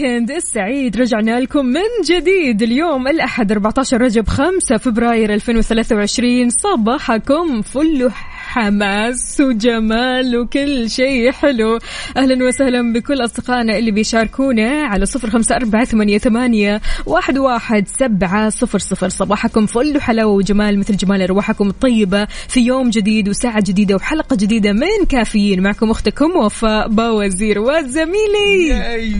ال weekend السعيد. رجعنا لكم من جديد. اليوم الأحد 14 رجب 5 فبراير 2023 صباحكم فل حماس وجمال وكل شيء حلو. أهلا وسهلا بكل أصدقائنا اللي بيشاركونا على صفر خمسة أربعة ثمانية, ثمانية واحد, واحد سبعة صفر صفر. صباحكم فل وحلاوة وجمال مثل جمال أرواحكم الطيبة في يوم جديد وساعة جديدة وحلقة جديدة من كافيين. معكم أختكم وفاء باوزير وزميلي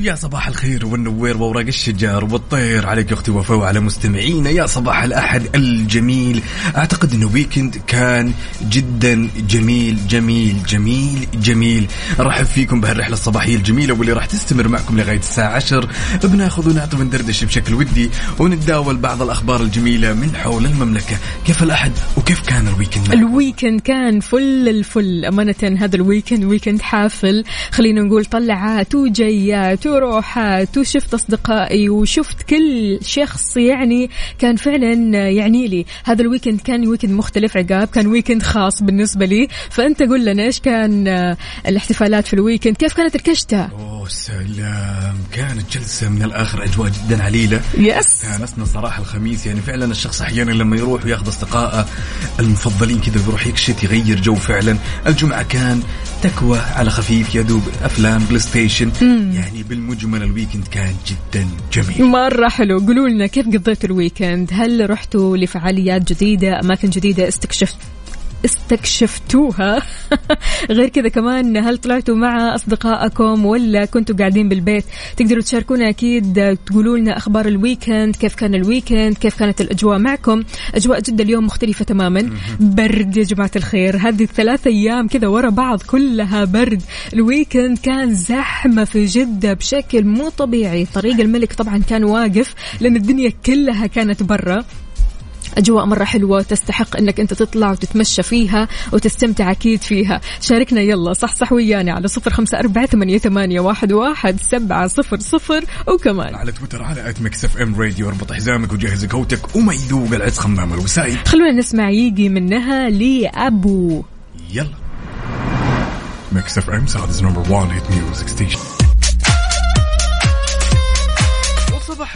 يا صباح الخير والنوير وورق الشجر والطير. عليك أختي وفاء وعلى مستمعينا. يا صباح الأحد الجميل. أعتقد إنه weekend كان جدا جميل جميل جميل جميل. ارحب فيكم بهالرحلة الصباحية الجميلة واللي راح تستمر معكم لغاية الساعة 10 بناخذ ونعطي وندردش بشكل ودي ونتداول بعض الأخبار الجميلة من حول المملكة. كيف الأحد وكيف كان ال weekend؟ ال weekend كان فل الفل. أمانة هذا ال weekend weekend حافل. خلينا نقول طلعات وجيات وروحات وشفت أصدقائي وشفت كل شخص يعني كان فعلا يعني لي. هذا ال weekend كان weekend مختلف عقاب كان weekend خاص بالنسبة لي. فأنت قول لنا إيش كان آه، الاحتفالات في ال weekend؟ كيف كانت الكشتة؟ أوه سلام. كانت جلسة من الآخر أجواء جدا عليلة. yes استانسنا صراحة الخميس. يعني فعلا الشخص أحيانا لما يروح ويأخذ أصدقائه المفضلين كذا ويروح يكشت يغير جو فعلا. الجمعة كان تكوة على خفيف يا دوب أفلام PlayStation. يعني بالمجمل ال weekend كان جدا جميل. مرة حلو. قولوا لنا كيف قضيتوا ال weekend؟ هل رحتوا لفعاليات جديدة أماكن جديدة استكشفت استكشفتوها. غير كذا كمان هل طلعتوا مع أصدقائكم ولا كنتوا قاعدين بالبيت؟ تقدروا تشاركونا أكيد تقولوا لنا أخبار ال weekend كيف كان ال weekend كيف كانت الأجواء معكم. أجواء جدة اليوم مختلفة تماما. برد يا جماعة الخير. هذه الثلاث أيام كذا ورا بعض كلها برد. الويكند كان زحمة في جدة بشكل مو طبيعي. طريق الملك طبعا كان واقف لأن الدنيا كلها كانت برا. أجواء مرة حلوة تستحق أنك أنت تطلع وتتمشى فيها وتستمتع أكيد فيها. شاركنا يلا صح صح ويانا على صفر خمسة أربعة ثمانية, ثمانية واحد, واحد سبعة صفر صفر وكمان. على تويتر على ات ميكس اف ام راديو اربط حزامك وجهز قوتك وما يذوق العز خمام الوسائل خلونا نسمع يجي منها لأبو. يلا. ميكس اف ام سعود's number one hit music station.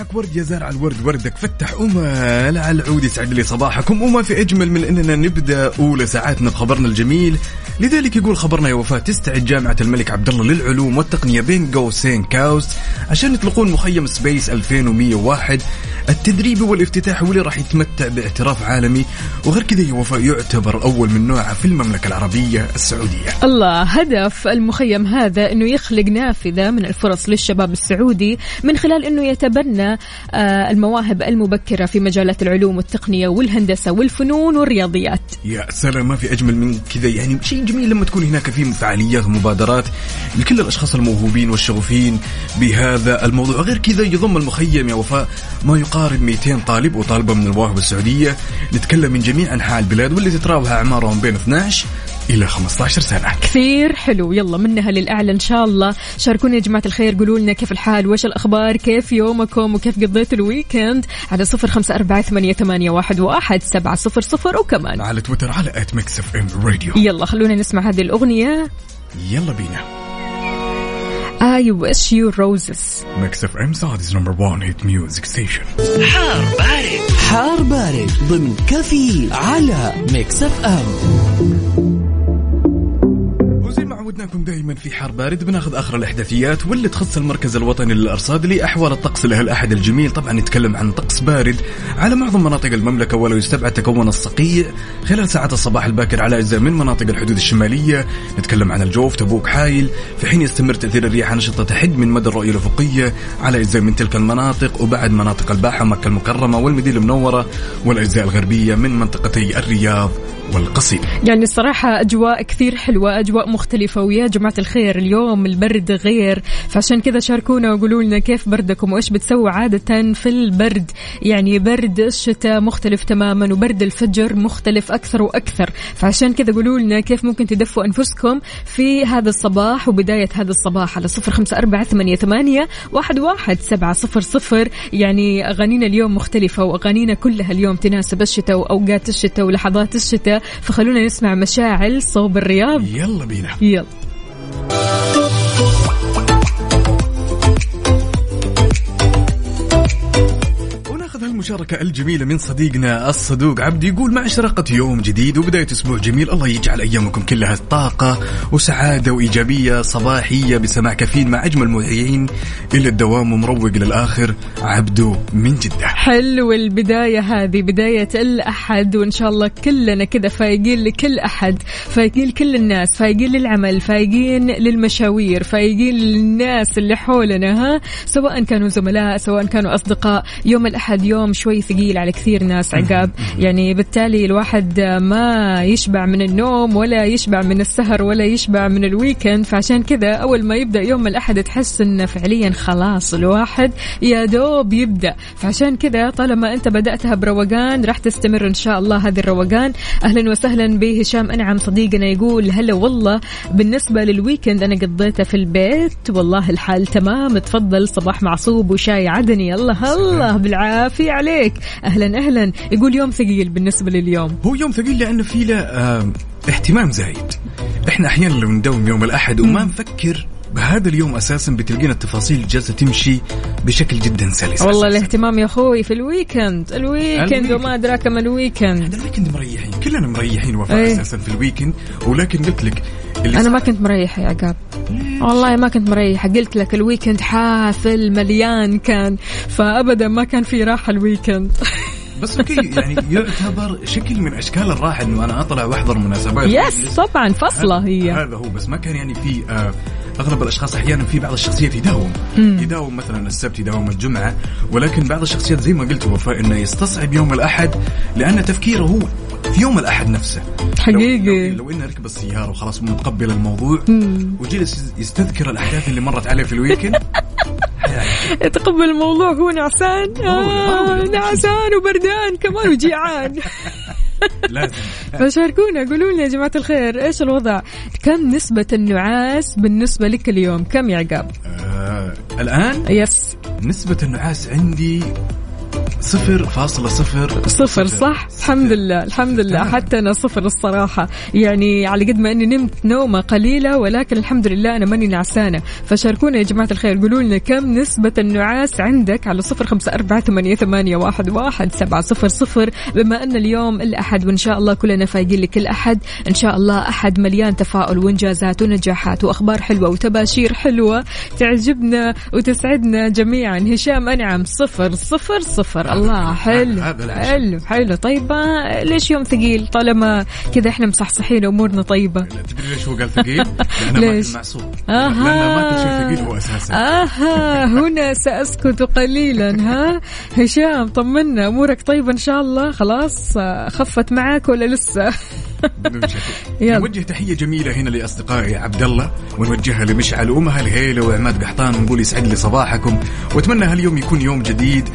وصباحك ورد يا زارع الورد وردك فتح وما لا العود يسعد لي صباحكم. وما في أجمل من إننا نبدأ أولى ساعاتنا بخبرنا الجميل. لذلك يقول خبرنا يا وفاة تستعد جامعة الملك عبد الله للعلوم والتقنية بين قوسين كاوس عشان يطلقون مخيم سبيس 2101 التدريبي والافتتاحي واللي راح يتمتع باعتراف عالمي. وغير كذا يا وفاء يعتبر أول من نوعه في المملكة العربية السعودية. الله هدف المخيم هذا إنه يخلق نافذة من الفرص للشباب السعودي من خلال إنه يتبنى آه، المواهب المبكرة في مجالات العلوم والتقنية والهندسة والفنون والرياضيات. يا سلام ما في أجمل من كذا. يعني شيء جميل لما تكون هناك في فعاليات ومبادرات لكل الأشخاص الموهوبين والشغوفين بهذا الموضوع. غير كذا يضم المخيم يا وفاء ما يقارب 200 طالب وطالبة من المواهب السعودية. نتكلم من جميع أنحاء البلاد واللي تتراوح أعمارهم بين 12 إلى 15 سنة. كثير حلو. يلا منها للأعلى إن شاء الله. شاركونا يا جماعة الخير. قولوا لنا كيف الحال؟ وش الأخبار؟ كيف يومكم؟ وكيف قضيتوا ال weekend؟ على صفر خمسة أربعة ثمانية, ثمانية واحد, واحد سبعة صفر صفر. وكمان على تويتر على at Mix FM Radio يلا خلونا نسمع هذه الأغنية. يلا بينا. I wish you roses. Mix FM Saudi's number 1 hit music station حار بارد. حار بارد ضمن كفي على Mix FM عودناكم دائما في حار بارد بناخذ آخر الإحداثيات واللي تخص المركز الوطني للأرصاد لأحوال الطقس له الأحد الجميل. طبعا نتكلم عن طقس بارد على معظم مناطق المملكة ولو يستبعد تكون الصقيع خلال ساعات الصباح الباكر على أجزاء من مناطق الحدود الشمالية. نتكلم عن الجوف تبوك حايل. في حين يستمر تأثير الرياح نشطة تحد من مدى الرؤية الأفقية على أجزاء من تلك المناطق وبعد مناطق الباحة ومكه المكرمة والمدينة المنورة والأجزاء الغربية من منطقتي الرياض. والقصيم يعني الصراحة أجواء كثير حلوة أجواء مختلفة ويا جماعة الخير. اليوم البرد غير. فعشان كذا شاركونا وقولوا لنا كيف بردكم وإيش بتسووا عادة في البرد. يعني برد الشتاء مختلف تماما وبرد الفجر مختلف أكثر وأكثر. فعشان كذا قولوا لنا كيف ممكن تدفوا أنفسكم في هذا الصباح وبداية هذا الصباح على صفر خمسة أربعة ثمانية, ثمانية واحد, واحد سبعة صفر صفر. يعني أغانينا اليوم مختلفة وأغانينا كلها اليوم تناسب الشتاء وأوقات الشتاء ولحظات الشتاء. فخلونا نسمع مشاعل صوب الرياض. يلا بينا. يلا. وناخذ هالمشاركة الجميلة من صديقنا الصدوق عبد يقول مع إشراقة يوم جديد وبداية أسبوع جميل الله يجعل أيامكم كلها طاقة وسعادة وإيجابية صباحية بسماع كافيين مع أجمل مذيعين إلى الدوام ومروق للآخر عبدو من جدة. حلو البداية هذه بداية الأحد وإن شاء الله كلنا كذا فايقين لكل أحد فايقين لكل الناس فايقين للعمل فايقين للمشاوير فايقين للناس اللي حولنا ها؟ سواء كانوا زملاء سواء كانوا أصدقاء يوم الأحد يوم شوي ثقيل على كثير ناس عقاب. يعني بالتالي الواحد ما يشبع من النوم ولا يشبع من السهر ولا يشبع من الويكند فعشان كذا أول ما يبدأ يوم الأحد تحس إنه فعليا خلاص الواحد يا دوب يبدأ. فعشان كذا طالما أنت بدأتها بروقان راح تستمر إن شاء الله هذه الروقان. أهلا وسهلا بهشام أنعم صديقنا يقول هلا والله. بالنسبة لل weekend أنا قضيته في البيت. والله الحال تمام. تفضل صباح معصوب وشاي عدني. الله الله بالعافية. عليك. أهلا أهلا. يقول يوم ثقيل بالنسبة لليوم. هو يوم ثقيل لأنه فيه له آه اهتمام زايد. إحنا أحيانا لو ندوم يوم الأحد وما نفكر بهذا اليوم أساسا بتلقينا التفاصيل جالسة تمشي بشكل جدا سلس والله أساساً. الاهتمام يا أخوي في الويكند. الويكند الويكند. وما أدراك ما الويكند. هذا ال weekend مريحين. كلنا مريحين وفاء إيه. أساسا في ال weekend. ولكن قلت لك أنا ما كنت مريحة يا عقاب. والله ما كنت مريحة. قلت لك ال weekend حافل مليان كان. فابدا ما كان في راحة ال weekend. بس okay يعني يعتبر شكل من أشكال الراحة إنه أنا أطلع وأحضر مناسبات. yes طبعا فصلة هي. هذا هو بس ما كان يعني في آه أغلب الأشخاص أحيانا في بعض الشخصيات يداوم. يداوم مثلا السبت يداوم الجمعة ولكن بعض الشخصيات زي ما قلت وفاء إنه يستصعب يوم الأحد لأن تفكيره هو في يوم الأحد نفسه. حقيقي. لو, لو, لو إنه ركب السيارة وخلاص متقبل الموضوع وجلس يستذكر الأحداث اللي مرت عليه في الويكند. يتقبل الموضوع هو نعسان. آه. نعسان وبردان كمان وجيعان. لازم. فشاركونا قولوا لنا يا جماعة الخير إيش الوضع؟ كم نسبة النعاس بالنسبة لك اليوم؟ كم يا عقاب؟ آه الآن يس. نسبة النعاس عندي صفر فاصلة صفر. صفر صح؟ الحمد لله الحمد لله. حتى أنا صفر الصراحة. يعني على قد ما أني نمت نومة قليلة ولكن الحمد لله أنا ماني نعسانة. فشاركونا يا جماعة الخير. قولوا لنا كم نسبة النعاس عندك على صفر خمسة أربعة ثمانية, ثمانية واحد, واحد سبعة صفر صفر. بما أن اليوم الأحد وإن شاء الله كلنا فايقين لكل أحد إن شاء الله أحد مليان تفاؤل وإنجازات ونجاحات وأخبار حلوة وتباشير حلوة تعجبنا وتسعدنا جميعا. هشام أنعم صفر صفر صفر. الله حلو. حلو حلو. طيب ما- ليش يوم ثقيل؟ طالما كذا إحنا مصحصحين امورنا طيبة. تدري ليش هو قال ثقيل؟ ليش؟ ماكل معصوب آها. لأنه ماكل شيء ثقيل هو أساسا. أها. هنا سأسكت قليلا ها؟ هشام طمنا أمورك طيبة إن شاء الله. خلاص آه، خفت معك ولا لسه. نوجه تحية جميلة هنا لأصدقائي عبد الله ونوجهها لمشعل وأمها الهيلة وعماد قحطان ونقول يسعد لي صباحكم. وأتمنى هاليوم يكون يوم جديد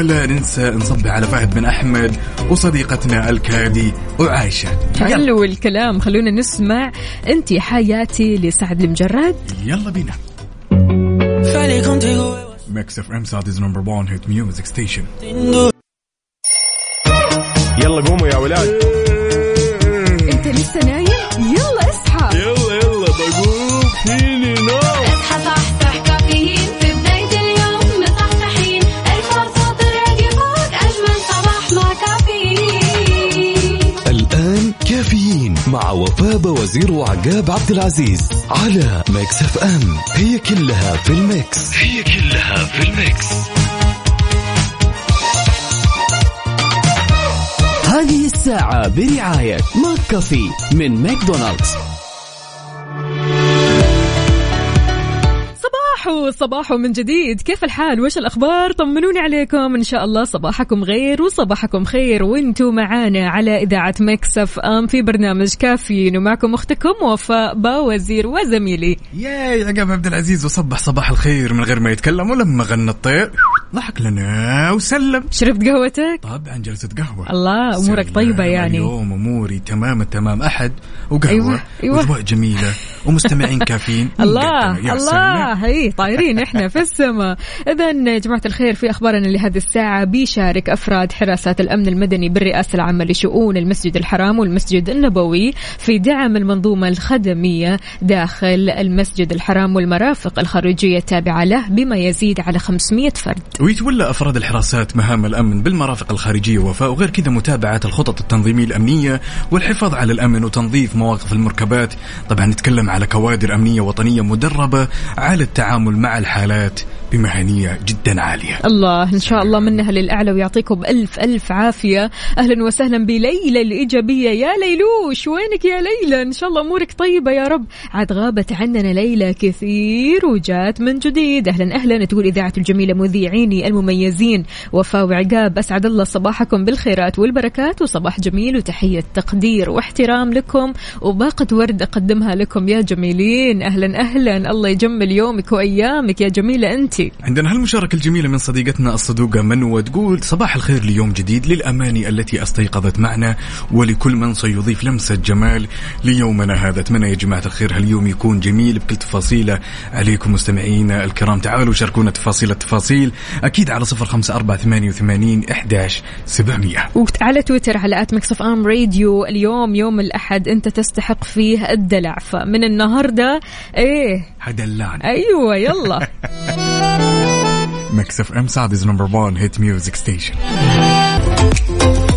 ولا ننسى نصب على فهد بن أحمد وصديقتنا الكادي وعايشة حلو الكلام. خلونا نسمع أنت حياتي لسعد المجرد. يلا بينا. ميكس اف ام سعوديز نمبر 1 هيت ميوزك ستيشن يلا قوموا يا ولاد. مع وفاء باوزير وعقاب عبد العزيز على Mix FM. هي كلها في ال mix. هي كلها في ال mix. هذه الساعة برعاية McCafé من ماكدونالدز. صباحو صباحو من جديد. كيف الحال؟ وش الأخبار؟ طمنوني عليكم. إن شاء الله صباحكم غير وصباحكم خير. وأنتم معانا على إذاعة Mix FM في برنامج كافيين. ومعكم أختكم وفاء باوزير وزميلي. يا عقاب عبد العزيز. وصبح صباح الخير من غير ما يتكلم ولما غنى الطير. ضحك لنا وسلم. شربت قهوتك؟ طبعا جلسة قهوة. الله أمورك. طيبة يعني. اليوم أموري تمام التمام أحد وقهوة. أيوة، أيوة. وأجواء جميلة. ومستمعين كافيين. الله. الله هي. طايرين إحنا في السماء اذا يا جماعة الخير في أخبارنا لهذه الساعة بيشارك أفراد حراسات الأمن المدني بالرئاسة العامة لشؤون المسجد الحرام والمسجد النبوي في دعم المنظومة الخدمية داخل المسجد الحرام والمرافق الخارجية التابعة له بما يزيد على 500 فرد. ويتولى أفراد الحراسات مهام الأمن بالمرافق الخارجية وفاء وغير كذا متابعة الخطط التنظيمية الأمنية والحفاظ على الأمن وتنظيف مواقف المركبات. طبعا نتكلم على كوادر أمنية وطنية مدربة على التعامل مع الحالات. بمهنية جدا عالية. الله إن شاء الله منها للأعلى ويعطيكم ألف ألف عافية. أهلا وسهلا بليلى الإيجابية. يا ليلوش وينك يا ليلى؟ إن شاء الله أمورك طيبة يا رب. عاد غابت عننا ليلى كثير وجات من جديد. أهلا أهلا. تقول إذاعة الجميلة مذيعيني المميزين. وفاء وعقاب أسعد الله صباحكم بالخيرات والبركات. وصباح جميل وتحية تقدير واحترام لكم. وباقة ورد أقدمها لكم يا جميلين. أهلا أهلا. الله يجمل يومك وأيامك. يا جميلة أنت عندنا هالمشاركة الجميلة من صديقتنا الصدوقة منوة تقول صباح الخير ليوم جديد للأماني التي أستيقظت معنا ولكل من سيضيف لمسة جمال ليومنا هذا. أتمنى يا جماعة الخير هاليوم يكون جميل بكل تفاصيله. عليكم مستمعينا الكرام تعالوا شاركونا تفاصيل التفاصيل. أكيد على صفر خمسة أربعة ثمانية وثمانين إحداش سبعمية. وعلى تويتر على at Mix FM Radio اليوم يوم الأحد أنت تستحق فيه الدلع. فمن النهارده إيه. هدلعنا أيوه يلا. Mix FM Saudi's number 1 hit music station صباح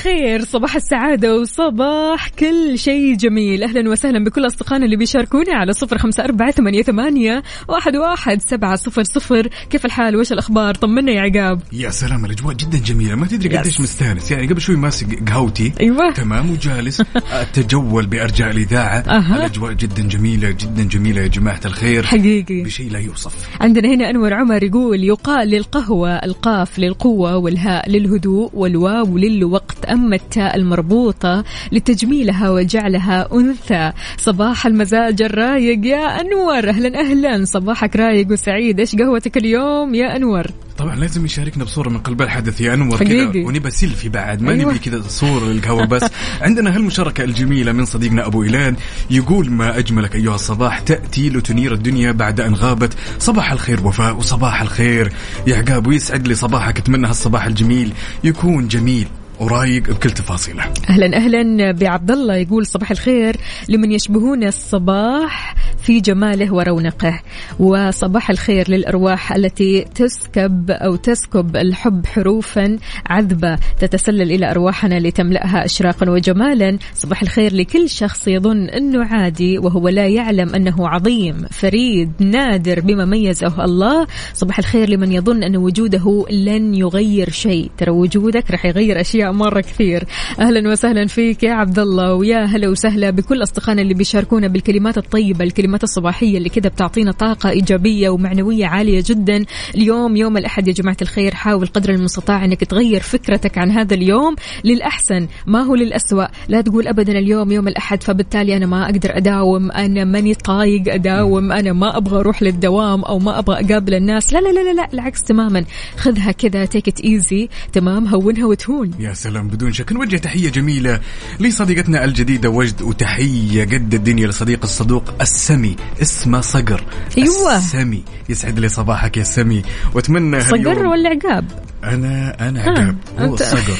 الخير صباح السعادة وصباح كل شيء جميل. أهلا وسهلا بكل أصدقائنا اللي بيشاركونا على صفر خمسة أربعة ثمانية, ثمانية واحد, واحد سبعة صفر صفر. كيف الحال؟ وش الأخبار؟ طمنا يا عقاب. يا سلام الاجواء جدا جميله ما تدري قديش مستانس. يعني قبل شوي ماسك قهوتي. أيوة. تمام وجالس. أتجول بارجاء الإذاعة. أها. الاجواء جدا جميلة جدا جميلة يا جماعة الخير. حقيقي. بشيء لا يوصف. عندنا هنا أنور عمر يقول يقال للقهوة القاف للقوة والهاء للهدوء والواو للوقت. أما التاء المربوطة لتجميلها وجعلها أنثى. صباح المزاج الرايق يا أنور. أهلا أهلا. صباحك رايق وسعيد. إيش قهوتك اليوم يا أنور؟ طبعا لازم يشاركنا بصورة من قلب الحدث يا أنور كذا. ونبى سيلفي بعد. ما أيوة. نبي كذا صور للقهوة بس. عندنا هالمشاركة الجميلة من صديقنا أبو إيلان يقول ما أجملك أيها الصباح تأتي لتنير الدنيا بعد أن غابت. صباح الخير وفاء وصباح الخير. يا عقاب ويسعد لي صباحك. أتمنى هالصباح الجميل يكون جميل. ورايق بكل تفاصيله. أهلا أهلا. بعبد الله يقول صباح الخير لمن يشبهون الصباح في جماله ورونقه. وصباح الخير للأرواح التي تسكب أو تسكب الحب حروفا عذبة. تتسلل إلى أرواحنا لتملأها اشراقا وجمالا. صباح الخير لكل شخص يظن أنه عادي وهو لا يعلم أنه عظيم فريد نادر بما ميزه الله. صباح الخير لمن يظن أن وجوده لن يغير شيء. ترى وجودك راح يغير أشياء مرة كثير. أهلا وسهلا فيك يا عبد الله ويا هلا وسهلا بكل أصدقائنا اللي بيشاركونا بالكلمات الطيبة الكلمات الصباحية اللي كذا بتعطينا طاقة إيجابية ومعنوية عالية جدا. اليوم يوم الأحد يا جماعة الخير حاول قدر المستطاع إنك تغير فكرتك عن هذا اليوم للأحسن. ما هو للأسوأ؟ لا تقول ابدا اليوم يوم الأحد فبالتالي أنا ما أقدر أداوم أنا ماني طايق أداوم أنا ما أبغى أروح للدوام أو ما أبغى أقابل الناس. لا لا لا لا, لا العكس تماما. خذها كذا تيك ات ايزي تمام؟ هونها وتهون. يا سلام بدون شك. نوجه تحية جميلة لصديقتنا الجديدة وجد وتحية قد الدنيا لصديق الصدوق السمي اسمه صقر. أيوة. السمي. يسعد لي صباحك يا سمي. وأتمنى صقر ولا عقاب؟ أنا أنا عقاب. هو الصقر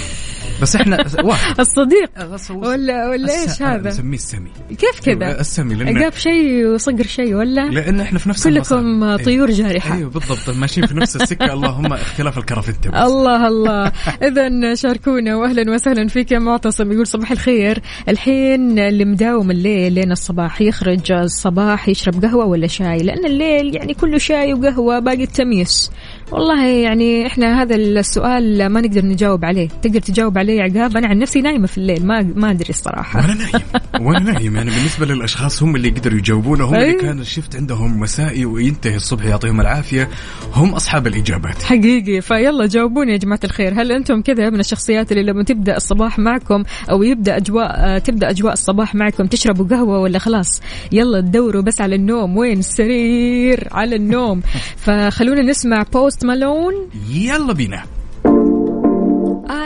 بس إحنا واحد. الصديق. ولا ولا إيش الس- هذا؟ نسميه السمي. كيف كذا؟ السمي لأن عقاب شيء وصقر شيء ولا؟ لأن إحنا في نفس كلكم المسار. طيور جارحة. أيوه بالضبط. ماشيين في نفس السكة. اللهم اختلاف الكرافته. الله الله. اذا شاركونا واهلا وسهلا فيك يا معتصم. يقول صباح الخير. الحين اللي مداوم الليل لين الصباح يخرج الصباح يشرب قهوة ولا شاي؟ لأن الليل يعني كله شاي وقهوة باقي التميس. والله يعني إحنا هذا السؤال ما نقدر نجاوب عليه. تقدر تجاوب عليه يا عقاب؟ أنا عن نفسي نايمة في الليل ما ما أدري الصراحة. وأنا نايم وأنا نايم. يعني بالنسبة للأشخاص هم اللي يقدروا يجاوبونه هم اللي أي. كان الشفت عندهم مسائي وينتهي الصبح يعطيهم العافية. هم أصحاب الإجابات. حقيقي. فيلا جاوبوني يا جماعة الخير. هل أنتم كذا من الشخصيات اللي لما تبدأ الصباح معكم أو يبدأ اجواء تبدأ أجواء الصباح معكم تشربوا قهوة ولا خلاص؟ يلا تدوروا بس على النوم. وين السرير؟ على النوم. فخلونا نسمع Post Malone يلا بينا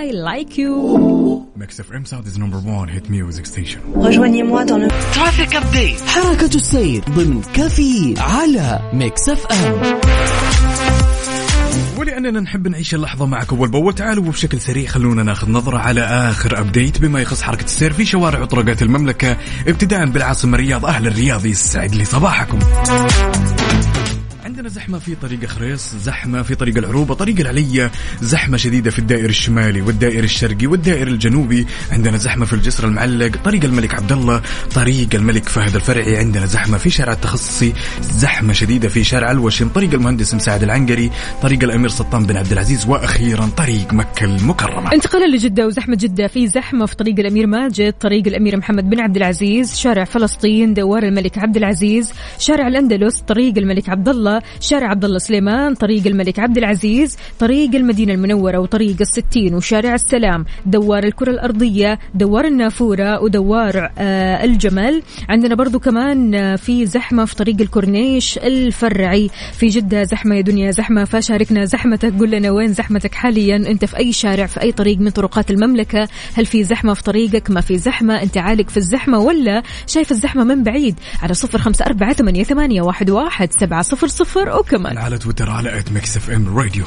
I like you. FM Saudi's number 1 hit music station Rejoignez-moi dans le traffic update حركة السير ضمن كافيين على FM ولأننا نحب نعيش اللحظة معك أول بأول. تعالوا وبشكل سريع خلونا ناخذ نظرة على آخر update بما يخص حركة السير في شوارع وطرقات المملكة ابتداء بالعاصمة الرياض أهل الرياض يسعد لي صباحكم. عندنا زحمة في طريق خريص زحمة في طريق العروبة طريق العلية زحمة شديدة في الدائر الشمالي والدائر الشرقي والدائر الجنوبي. عندنا زحمة في الجسر المعلق طريق الملك عبد الله طريق الملك فهد الفرعي. عندنا زحمة في شارع التخصصي زحمة شديدة في شارع الوشم طريق المهندس مساعد العنقري طريق الأمير سلطان بن عبد العزيز وأخيرا طريق مكة المكرمة. انتقالا لجدة وزحمة جدة في زحمة في طريق الأمير ماجد طريق الأمير محمد بن عبد العزيز شارع فلسطين دوار الملك عبد العزيز شارع الأندلس طريق الملك عبد الله شارع عبد الله سليمان طريق الملك عبد العزيز طريق المدينة المنورة وطريق الستين وشارع السلام دوار الكرة الأرضية دوار النافورة ودوار آه الجمل. عندنا برضو كمان آه في زحمة في طريق الكورنيش الفرعي. في جدة زحمة يا دنيا زحمة فشاركنا زحمتك قول لنا وين زحمتك حاليا؟ أنت في أي شارع في أي طريق من طرقات المملكة؟ هل في زحمة في طريقك؟ ما في زحمة؟ أنت عالق في الزحمة ولا شايف الزحمة من بعيد؟ على صفر خمسة أربعة ثمانية واحد, واحد سبعة صفر صفر. وكمان. على تويتر على at Mix FM Radio.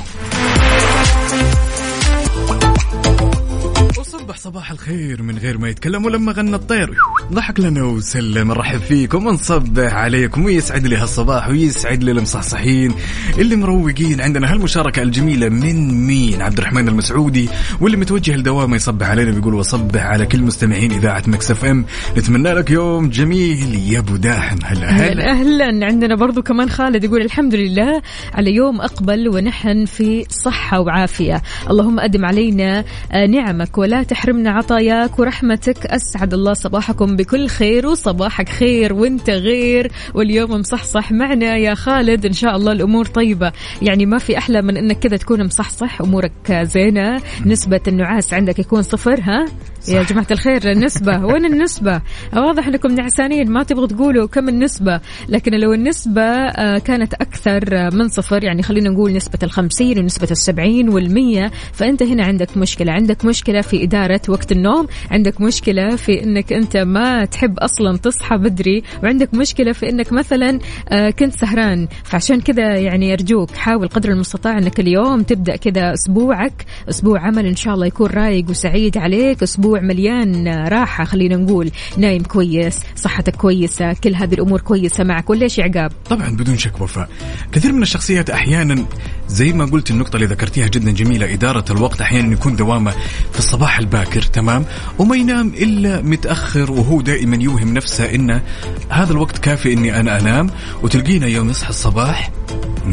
وصبح صباح الخير من غير ما يتكلم ولما غنى الطير. ضحك لنا وسلم نرحب فيكم ونصبح عليكم ويسعد لي هالصباح ويسعد لي المصحصحين اللي مروقين عندنا. هالمشاركة الجميلة من مين؟ عبد الرحمن المسعودي واللي متوجه لدوامه يصبح علينا بيقول وصبح على كل مستمعين إذاعة Mix FM. نتمنى لك يوم جميل يا أبو داحم هلا هلا. أهلا. عندنا برضو كمان خالد يقول الحمد لله على يوم أقبل ونحن في صحة وعافية. اللهم أدم علينا آه، نعمك ولا تحرمنا عطاياك ورحمتك. أسعد الله صباحكم بكل خير وصباحك خير وانت غير. واليوم مصحصح معنا يا خالد. إن شاء الله الأمور طيبة. يعني ما في أحلى من أنك كذا تكون مصحصح أمورك زينة. نسبة النعاس عندك يكون صفر ها؟ يا جماعة الخير النسبة. وين النسبة؟ واضح أنكم نعسانين ما تبغوا تقولوا كم النسبة. لكن لو النسبة آه، كانت أكثر من صفر يعني خلينا نقول نسبة الخمسين ونسبة السبعين والمية. فأنت هنا عندك مشكلة. عندك مشكلة في إدارة وقت النوم عندك مشكلة في أنك أنت ما تحب أصلا تصحى بدري وعندك مشكلة في أنك مثلا آه، كنت سهران. فعشان كذا يعني أرجوك حاول قدر المستطاع أنك اليوم تبدأ كذا أسبوعك. أسبوع عمل إن شاء الله يكون رايق وسعيد عليك. أسبوع مليان آه، راحة خلينا نقول. نايم كويس صحتك كويسة كل هذه الأمور كويسة معك. يا عقاب؟ طبعا بدون شك وفاء. كثير من الشخصيات أحيانا زي ما قلت النقطة اللي ذكرتيها جدا جميلة إدارة الوقت أحيانا يكون دوامة في الصباح الباكر. تمام؟ وما ينام إلا متأخر وهو دائما يوهم نفسه إنه هذا الوقت كافي إني أنا أنام وتلقينا يوم يصحى الصباح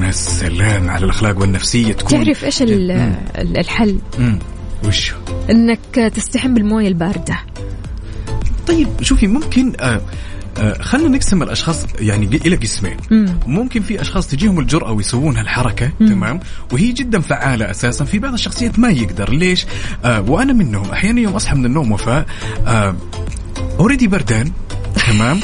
يا سلام على الأخلاق والنفسية تكون تعرف إيش ال- ال- الحل؟ مم. وش؟ أنك تستحم بالموية الباردة. طيب شوفي ممكن آه خلينا نقسم الأشخاص يعني إلى قسمين. مم. ممكن في أشخاص تجيهم الجرأة ويسوون هالحركة تمام؟ وهي جدا فعالة أساسا في بعض الشخصيات ما يقدر. ليش؟ آه وأنا منهم. أحيانا يوم أصحى من النوم وفاء آه already بردان. تمام.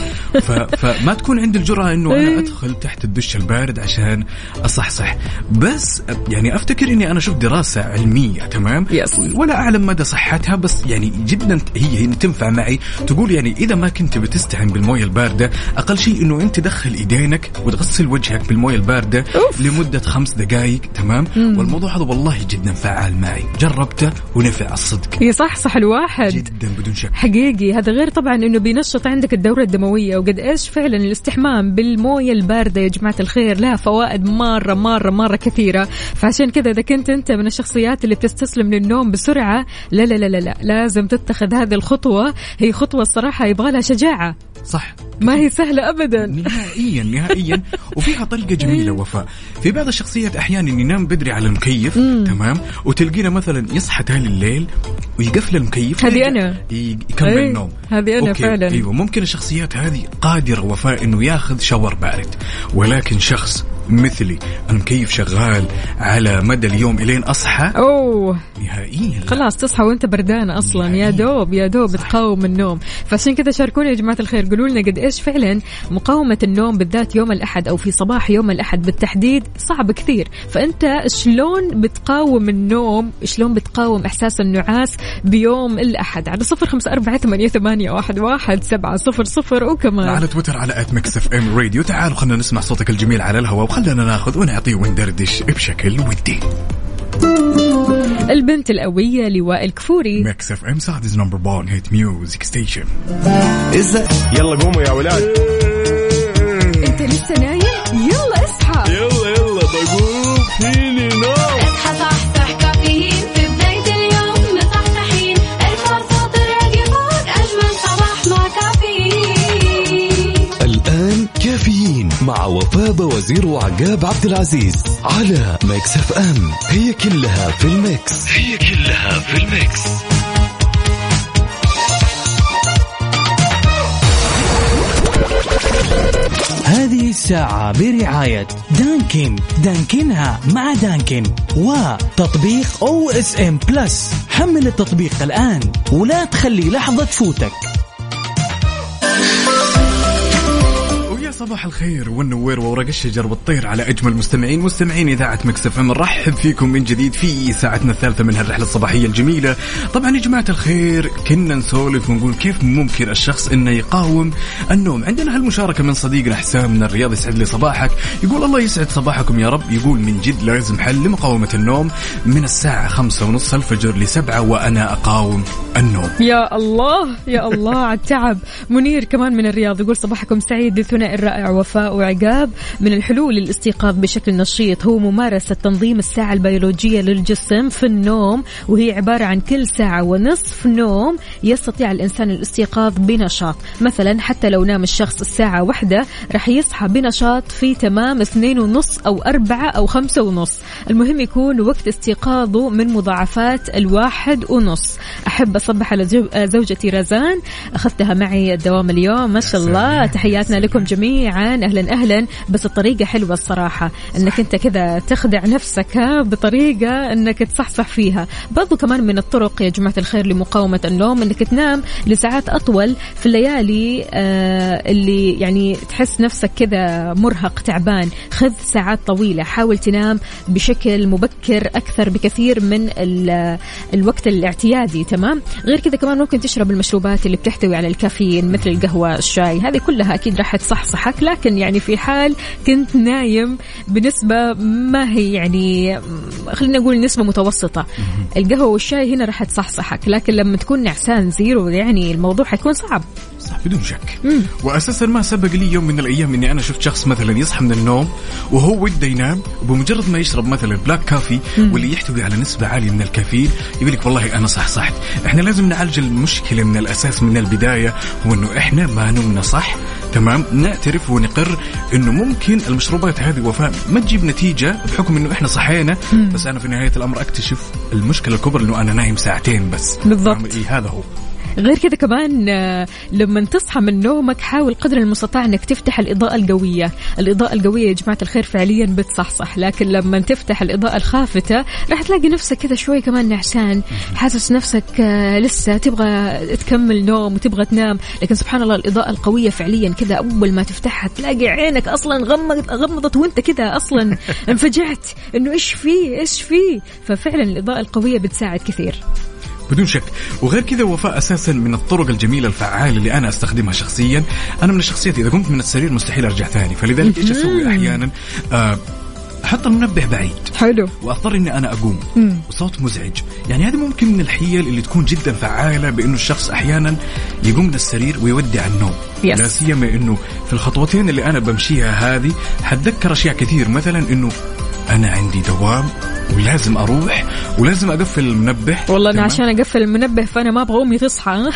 فما تكون عندي الجرأة إنه أنا أدخل تحت الدش البارد عشان أصحصح. بس يعني أفتكر إني أنا شفت دراسة علمية تمام؟ yes. ولا أعلم مدى صحتها بس يعني جدا هي هي تنفع معي. تقول يعني إذا ما كنت بتستهن بالموية الباردة أقل شيء إنه أنت تدخل إيدينك وتغسل وجهك بالموية الباردة أوف. لمدة خمس دقائق تمام؟ والموضوع هذا والله جدا فعال معي. جربته ونفع الصدق. هي صح صح الواحد. جدا بدون شك. حقيقي. هذا غير طبعا إنه بينشط عندك الدورة الدموية وقد إيش فعلا الاستحمام بالموية الباردة يا جماعة الخير؟ لها فوائد مرة مرة مرة كثيرة. فعشان كذا إذا كنت أنت من الشخصيات اللي بتستسلم للنوم بسرعة لا لا لا لا, لا. لازم تتخذ هذه الخطوة. هي خطوة الصراحة يبغى لها شجاعة. صح. ما هي سهلة ابدا. نهائيا نهائيا. وفيها طريقه جميلة وفاء. في بعض الشخصيات أحيانا ينام بدري على المكيف تمام؟ وتلقينا مثلا يصحى تالي الليل ويقفل المكيف هذه أنا. يكمل أي، النوم. هذه أنا أوكي. فعلاً. أيوه. ممكن الشخصيات هذه قادرة وفاء إنه ياخذ شاور بارد. ولكن شخص مثلي. المكيف شغال على مدى اليوم إلين أصحى؟ أوه. نهائيا. لا. خلاص تصحى وأنت بردان أصلا. يا دوب يا دوب تقاوم النوم. فعشان كذا شاركونا يا جماعة الخير. قولوا لنا قد إيش فعلا مقاومة النوم بالذات يوم الأحد أو في صباح يوم الأحد بالتحديد صعب كثير. فأنت شلون بتقاوم النوم؟ شلون بتقاوم إحساس النعاس بيوم الأحد؟ على صفر خمسة أربعة ثمانية, ثمانية واحد, واحد سبعة صفر صفر وكمان. على تويتر على at Mix FM Radio تعالوا خلينا نسمع صوتك الجميل على الهواء. وخلينا ناخذ ونعطي وندردش بشكل ودي. البنت القويه لوائل كفوري. Mix FM Saudi's number 1 hit music station يلا قوموا يا ولاد. انت لسه نايم؟ يلا اصحى. يلا يلا. مع وفاء وزير وعقاب عبد العزيز على Mix FM. هي كلها في ال mix. هي كلها في ال mix. هذه الساعة برعاية Dunkin. دانكنها مع Dunkin. وتطبيق OSN Plus حمل التطبيق الآن ولا تخلي لحظة تفوتك. صباح الخير والنوير وورق الشجر والطير على أجمل مستمعين مستمعين إذاعة Mix FM. نرحب فيكم من جديد في ساعتنا الثالثة من هالرحلة الصباحية الجميلة. طبعا يا جماعة الخير كنا نسولف ونقول كيف ممكن الشخص إنه يقاوم النوم؟ عندنا هالمشاركة من صديقنا حسام من الرياض يسعد لي صباحك. يقول الله يسعد صباحكم يا رب. يقول من جد لازم حل لمقاومة النوم من الساعة خمسة ونص الفجر لسبعة وأنا أقاوم النوم. يا الله يا الله على التعب منير كمان من الرياض يقول صباحكم سعيد للثنائي الرائع وفاء وعقاب من الحلول للاستيقاظ بشكل نشيط. هو ممارسة تنظيم الساعة البيولوجية للجسم في النوم وهي عبارة عن كل ساعة ونصف نوم يستطيع الإنسان الاستيقاظ بنشاط. مثلا حتى لو نام الشخص الساعة واحدة راح يصحى بنشاط في تمام اثنين ونص أو أربعة أو خمسة ونص. المهم يكون وقت استيقاظه من مضاعفات الواحد ونص. أحب أصبح على زوجتي رزان أخذتها معي الدوام اليوم. ما شاء الله. تحياتنا لكم جميعا. أهلا أهلا. بس الطريقة حلوة الصراحة أنك أنت كذا تخدع نفسك ها بطريقة أنك تصحصح فيها. برضو كمان من الطرق يا جماعة الخير لمقاومة النوم أنك تنام لساعات أطول في الليالي آه اللي يعني تحس نفسك كذا مرهق تعبان. خذ ساعات طويلة. حاول تنام بشكل مبكر أكثر بكثير من ال- الوقت الاعتيادي تمام؟ غير كذا كمان ممكن تشرب المشروبات اللي بتحتوي على الكافيين مثل القهوة الشاي هذه كلها أكيد راح تصحصحك. لكن يعني في حال كنت نايم بنسبة ما هي يعني خلينا نقول نسبة متوسطة. القهوة والشاي هنا راح تصحصحك لكن لما تكون نعسان زيرو يعني الموضوع حيكون صعب. بدون شك. واساسا ما سبق لي يوم من الأيام إني أنا شفت شخص مثلا يصحى من النوم وهو وده ينام وبمجرد ما يشرب مثلا بلاك كافي واللي يحتوي على نسبة عالية من الكافيين يقول لك والله أنا صح صحت إحنا لازم نعالج المشكلة من الأساس من البداية هو إنه إحنا ما نمنا صح. تمام؟ نعترف ونقر إنه ممكن المشروبات هذه وفاء ما تجيب نتيجة بحكم إنه إحنا صحينا. بس أنا في نهاية الأمر أكتشف المشكلة الكبرى إنه أنا نايم ساعتين بس. بالضبط. إيه هذا هو. غير كذا كمان آه، لما تصحى من نومك حاول قدر المستطاع إنك تفتح الإضاءة القوية، الإضاءة القوية يا جماعة الخير فعليا بتصحصح، لكن لما تفتح الإضاءة الخافتة راح تلاقي نفسك كذا شوي كمان نعسان، حاسس نفسك آه، لسه تبغى تكمل نوم وتبغى تنام، لكن سبحان الله الإضاءة القوية فعليا كذا أول ما تفتحها تلاقي عينك أصلا غمضت غمضت وأنت كذا أصلا انفجعت. إنه إيش فيه إيش فيه، ففعلا الإضاءة القوية بتساعد كثير. بدون شك. وغير كذا وفاء أساسا من الطرق الجميلة الفعالة اللي أنا أستخدمها شخصيا. أنا من الشخصيات إذا قمت من السرير مستحيل أرجع ثاني. فلذلك إيش أسوي أحيانا؟ آه، أحط المنبه بعيد. حلو. وأضطر إني أنا أقوم. وصوت مزعج. يعني هذه ممكن من الحيل اللي تكون جدا فعالة بإنه الشخص أحيانا يقوم من السرير ويودع النوم. Yes. لا سيما إنه في الخطوتين اللي أنا بمشيها هذه حتذكر أشياء كثير. مثلا إنه أنا عندي دوام ولازم أروح ولازم أقفل المنبه. والله أنا؟ عشان أقفل المنبه فأنا ما أبغى أمي تصحى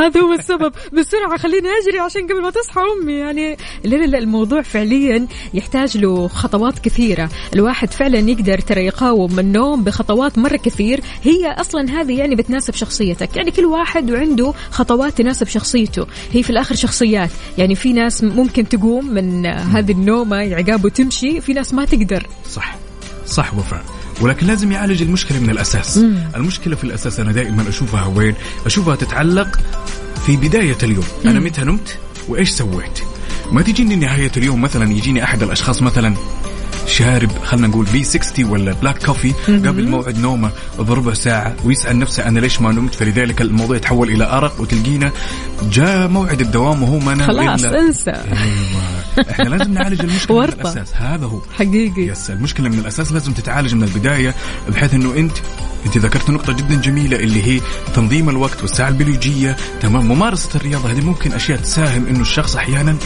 هذا هو السبب. بسرعة خليني أجري عشان قبل ما تصحى أمي. يعني لا لا لا الموضوع فعليا يحتاج له خطوات كثيرة. الواحد فعلا يقدر ترى يقاوم النوم بخطوات مرة كثير. هي أصلا هذه يعني بتناسب شخصيتك. يعني كل واحد وعنده خطوات تناسب شخصيته. هي في الآخر شخصيات. يعني في ناس ممكن تقوم من هذه النومة عقاب وتمشي في ناس ما تقدر. صح. صح وفاء. ولكن لازم يعالج المشكلة من الأساس. مم. المشكلة في الأساس أنا دائما أشوفها وين؟ أشوفها تتعلق في بداية اليوم. أنا متى نمت؟ وإيش سويت؟ ما تجيني نهاية اليوم مثلا يجيني أحد الأشخاص مثلا. شارب خلينا نقول V60 ولا black coffee قبل موعد نومه بربع ساعة ويسأل نفسه أنا ليش ما نمت؟ فلذلك الموضوع يتحول إلى أرق وتلقينا جاء موعد الدوام وهو ما نام خلاص إلا انسى. أيوه. إحنا لازم نعالج المشكلة من ورطة. الأساس. هذا هو. حقيقي. yes المشكلة من الأساس لازم تتعالج من البداية بحيث إنه أنت أنت ذكرت نقطة جدا جميلة اللي هي تنظيم الوقت والساعة البيولوجية. تمام. ممارسة الرياضة هذه ممكن أشياء تساهم إنه الشخص أحيانا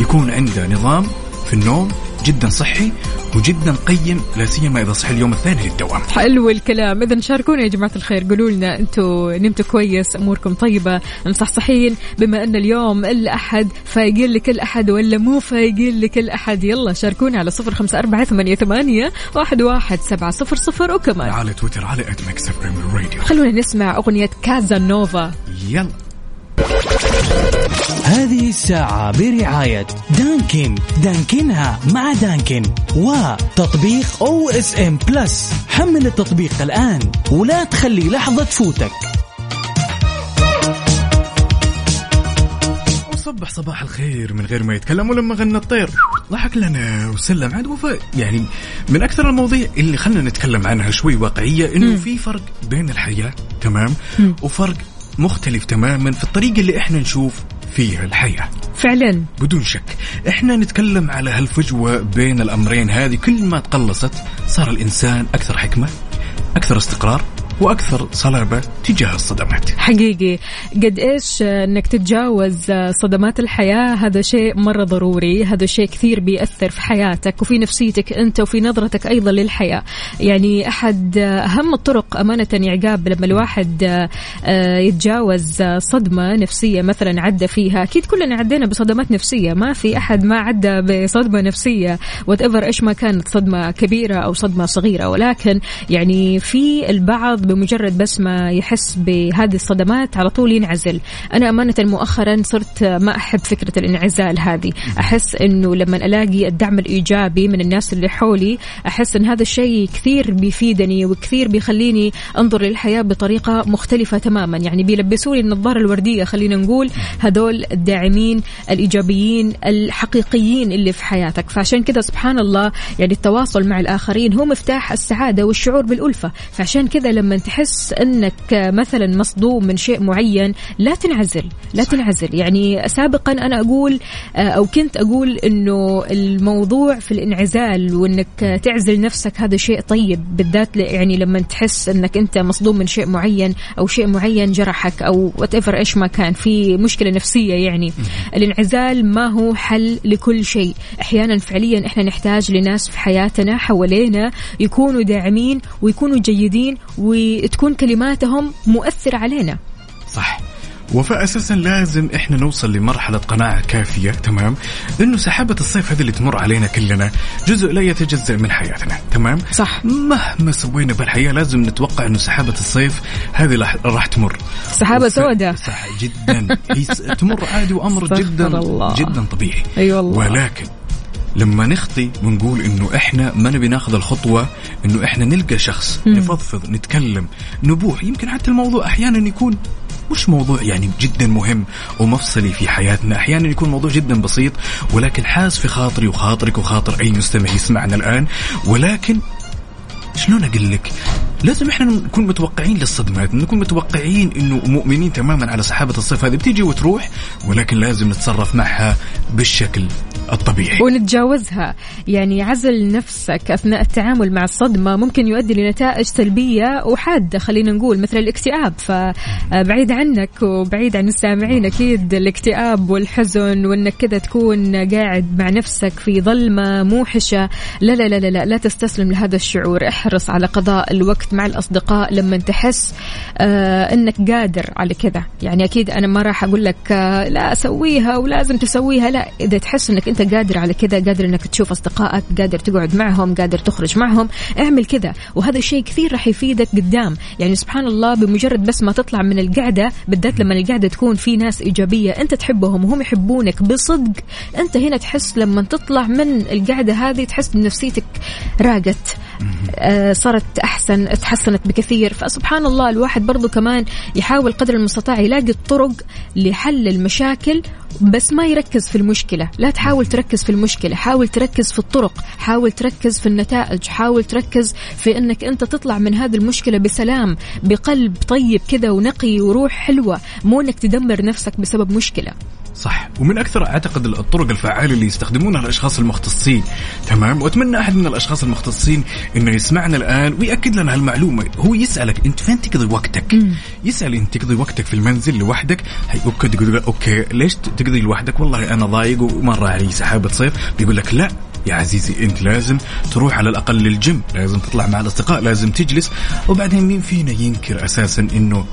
يكون عنده نظام في النوم جدا صحي وجدا قيم لا سيما إذا صحي اليوم الثاني للدوام. حلو الكلام. اذا شاركونا يا جماعة الخير. قولوا لنا أنتم نمتوا كويس أموركم طيبة مصحصحين بما أن اليوم الأحد فايقين لكل أحد ولا مو فايقين لكل أحد. يلا شاركونا على صفر خمسة أربعة ثمانية, ثمانية واحد, واحد سبعة صفر صفر وكمان. على تويتر على FM Radio خلونا نسمع أغنية Casanova يلا. هذه الساعة برعاية Dunkin. دانكنها مع Dunkin وتطبيق OSN Plus حمل التطبيق الآن ولا تخلي لحظة تفوتك. وصبح صباح الخير من غير ما يتكلم ولما غنى الطير. ضحك لنا وسلم عاد وفاء. يعني من أكثر المواضيع اللي خلينا نتكلم عنها شوي واقعية إنه في فرق بين الحياة تمام؟ وفرق مختلف تماما في الطريقة اللي إحنا نشوف فيها الحياة. فعلا. بدون شك إحنا نتكلم على هالفجوة بين الأمرين هذه. كل ما تقلصت صار الإنسان أكثر حكمة أكثر استقرار وأكثر صلابة تجاه الصدمات. حقيقي. قد إيش إنك تتجاوز صدمات الحياة؟ هذا شيء مرة ضروري. هذا شيء كثير بيأثر في حياتك وفي نفسيتك أنت وفي نظرتك أيضا للحياة. يعني أحد أهم الطرق أمانة يا عقاب لما الواحد آه، يتجاوز صدمة نفسية مثلا عدى فيها. أكيد كلنا عدينا بصدمات نفسية. ما في أحد ما عدى بصدمة نفسية. وات ايفر إيش ما كانت صدمة كبيرة أو صدمة صغيرة. ولكن يعني في البعض بمجرد بس ما يحس بهذه الصدمات على طول ينعزل. أنا أمانة مؤخرا صرت ما أحب فكرة الانعزال هذه. أحس إنه لما ألاقي الدعم الإيجابي من الناس اللي حولي أحس إن هذا الشيء كثير بيفيدني وكثير بيخليني أنظر للحياة بطريقة مختلفة تماما. يعني بيلبسوني النظارة الوردية خلينا نقول هذول الداعمين الإيجابيين الحقيقيين اللي في حياتك. فعشان كذا سبحان الله يعني التواصل مع الآخرين هو مفتاح السعادة والشعور بالألفة. فعشان كذا لما تحس إنك مثلا مصدوم من شيء معين لا تنعزل لا تنعزل. يعني سابقا أنا أقول آه، أو كنت أقول إنه الموضوع في الانعزال وإنك تعزل نفسك هذا شيء طيب بالذات يعني لما تحس إنك أنت مصدوم من شيء معين أو شيء معين جرحك أو وات ايفر إيش ما كان في مشكلة نفسية يعني. الانعزال ما هو حل لكل شيء. أحيانا فعليا إحنا نحتاج لناس في حياتنا حوالينا يكونوا داعمين ويكونوا جيدين وتكون كلماتهم مؤثرة علينا. صح. وفاساسا لازم إحنا نوصل لمرحلة قناعة كافية تمام؟ انه سحابة الصيف هذه اللي تمر علينا كلنا جزء لا يتجزأ من حياتنا تمام؟ صح. مهما سوينا بالحياة لازم نتوقع إنه سحابة الصيف هذه راح- تمر. سحابة سوداء. صح جدا. هي تمر عادي وأمر جدا الله. جدا طبيعي. أي والله. ولكن لما نخطي ونقول إنه إحنا ما نبي ناخذ الخطوة إنه إحنا نلقى شخص نفضفض نتكلم نبوح. يمكن حتى الموضوع أحيانا يكون مش موضوع يعني جدا مهم ومفصلي في حياتنا. أحيانا يكون موضوع جدا بسيط ولكن حاس في خاطري وخاطرك وخاطر أي مستمع يسمعنا الآن. ولكن شلون أقول لك؟ لازم إحنا نكون متوقعين للصدمات نكون متوقعين إنه مؤمنين تماما على سحابة الصيف هذه. بتيجي وتروح ولكن لازم نتصرف معها بالشكل الطبيعي. ونتجاوزها. يعني عزل نفسك أثناء التعامل مع الصدمة ممكن يؤدي لنتائج سلبية وحادة خلينا نقول مثل الاكتئاب. فبعيد عنك وبعيد عن السامعين أكيد الاكتئاب والحزن وأنك كذا تكون قاعد مع نفسك في ظلمة موحشة. لا لا لا لا لا, لا تستسلم لهذا الشعور. احرص على قضاء الوقت مع الأصدقاء لما تحس آه أنك قادر على كذا. يعني أكيد أنا ما راح أقول لك آه لا أسويها ولازم تسويها. لا إذا تحس أنك أنت قادر على كذا قادر أنك تشوف أصدقائك قادر تقعد معهم قادر تخرج معهم اعمل كذا. وهذا الشيء كثير راح يفيدك قدام. يعني سبحان الله بمجرد بس ما تطلع من القعدة بالذات لما القعدة تكون في ناس إيجابية أنت تحبهم وهم يحبونك بصدق. أنت هنا تحس لما تطلع من القعدة هذه تحس بنفسيتك راقت. صارت أحسن تحسنت بكثير. فسبحان الله الواحد برضو كمان يحاول قدر المستطاع يلاقي الطرق لحل المشاكل بس ما يركز في المشكلة. لا تحاول تركز في المشكلة حاول تركز في الطرق حاول تركز في النتائج حاول تركز في أنك أنت تطلع من هذه المشكلة بسلام بقلب طيب كذا ونقي وروح حلوة مو أنك تدمر نفسك بسبب مشكلة. صح. ومن أكثر أعتقد الطرق الفعالة اللي يستخدمونها الأشخاص المختصين. تمام؟ وأتمنى أحد من الأشخاص المختصين إنه يسمعنا الآن ويأكد لنا هالمعلومة. هو يسألك أنت فين تقضي وقتك؟ يسأل أنت تقضي وقتك في المنزل لوحدك؟ يقول لك okay ليش تقضي لوحدك؟ والله أنا ضايق ومرة علي سحابة صيف بيقول لك لا يا عزيزي أنت لازم تروح على الأقل للجيم. لازم تطلع مع الأصدقاء لازم تجلس. وبعدين مين فينا ينكر أساسا إنه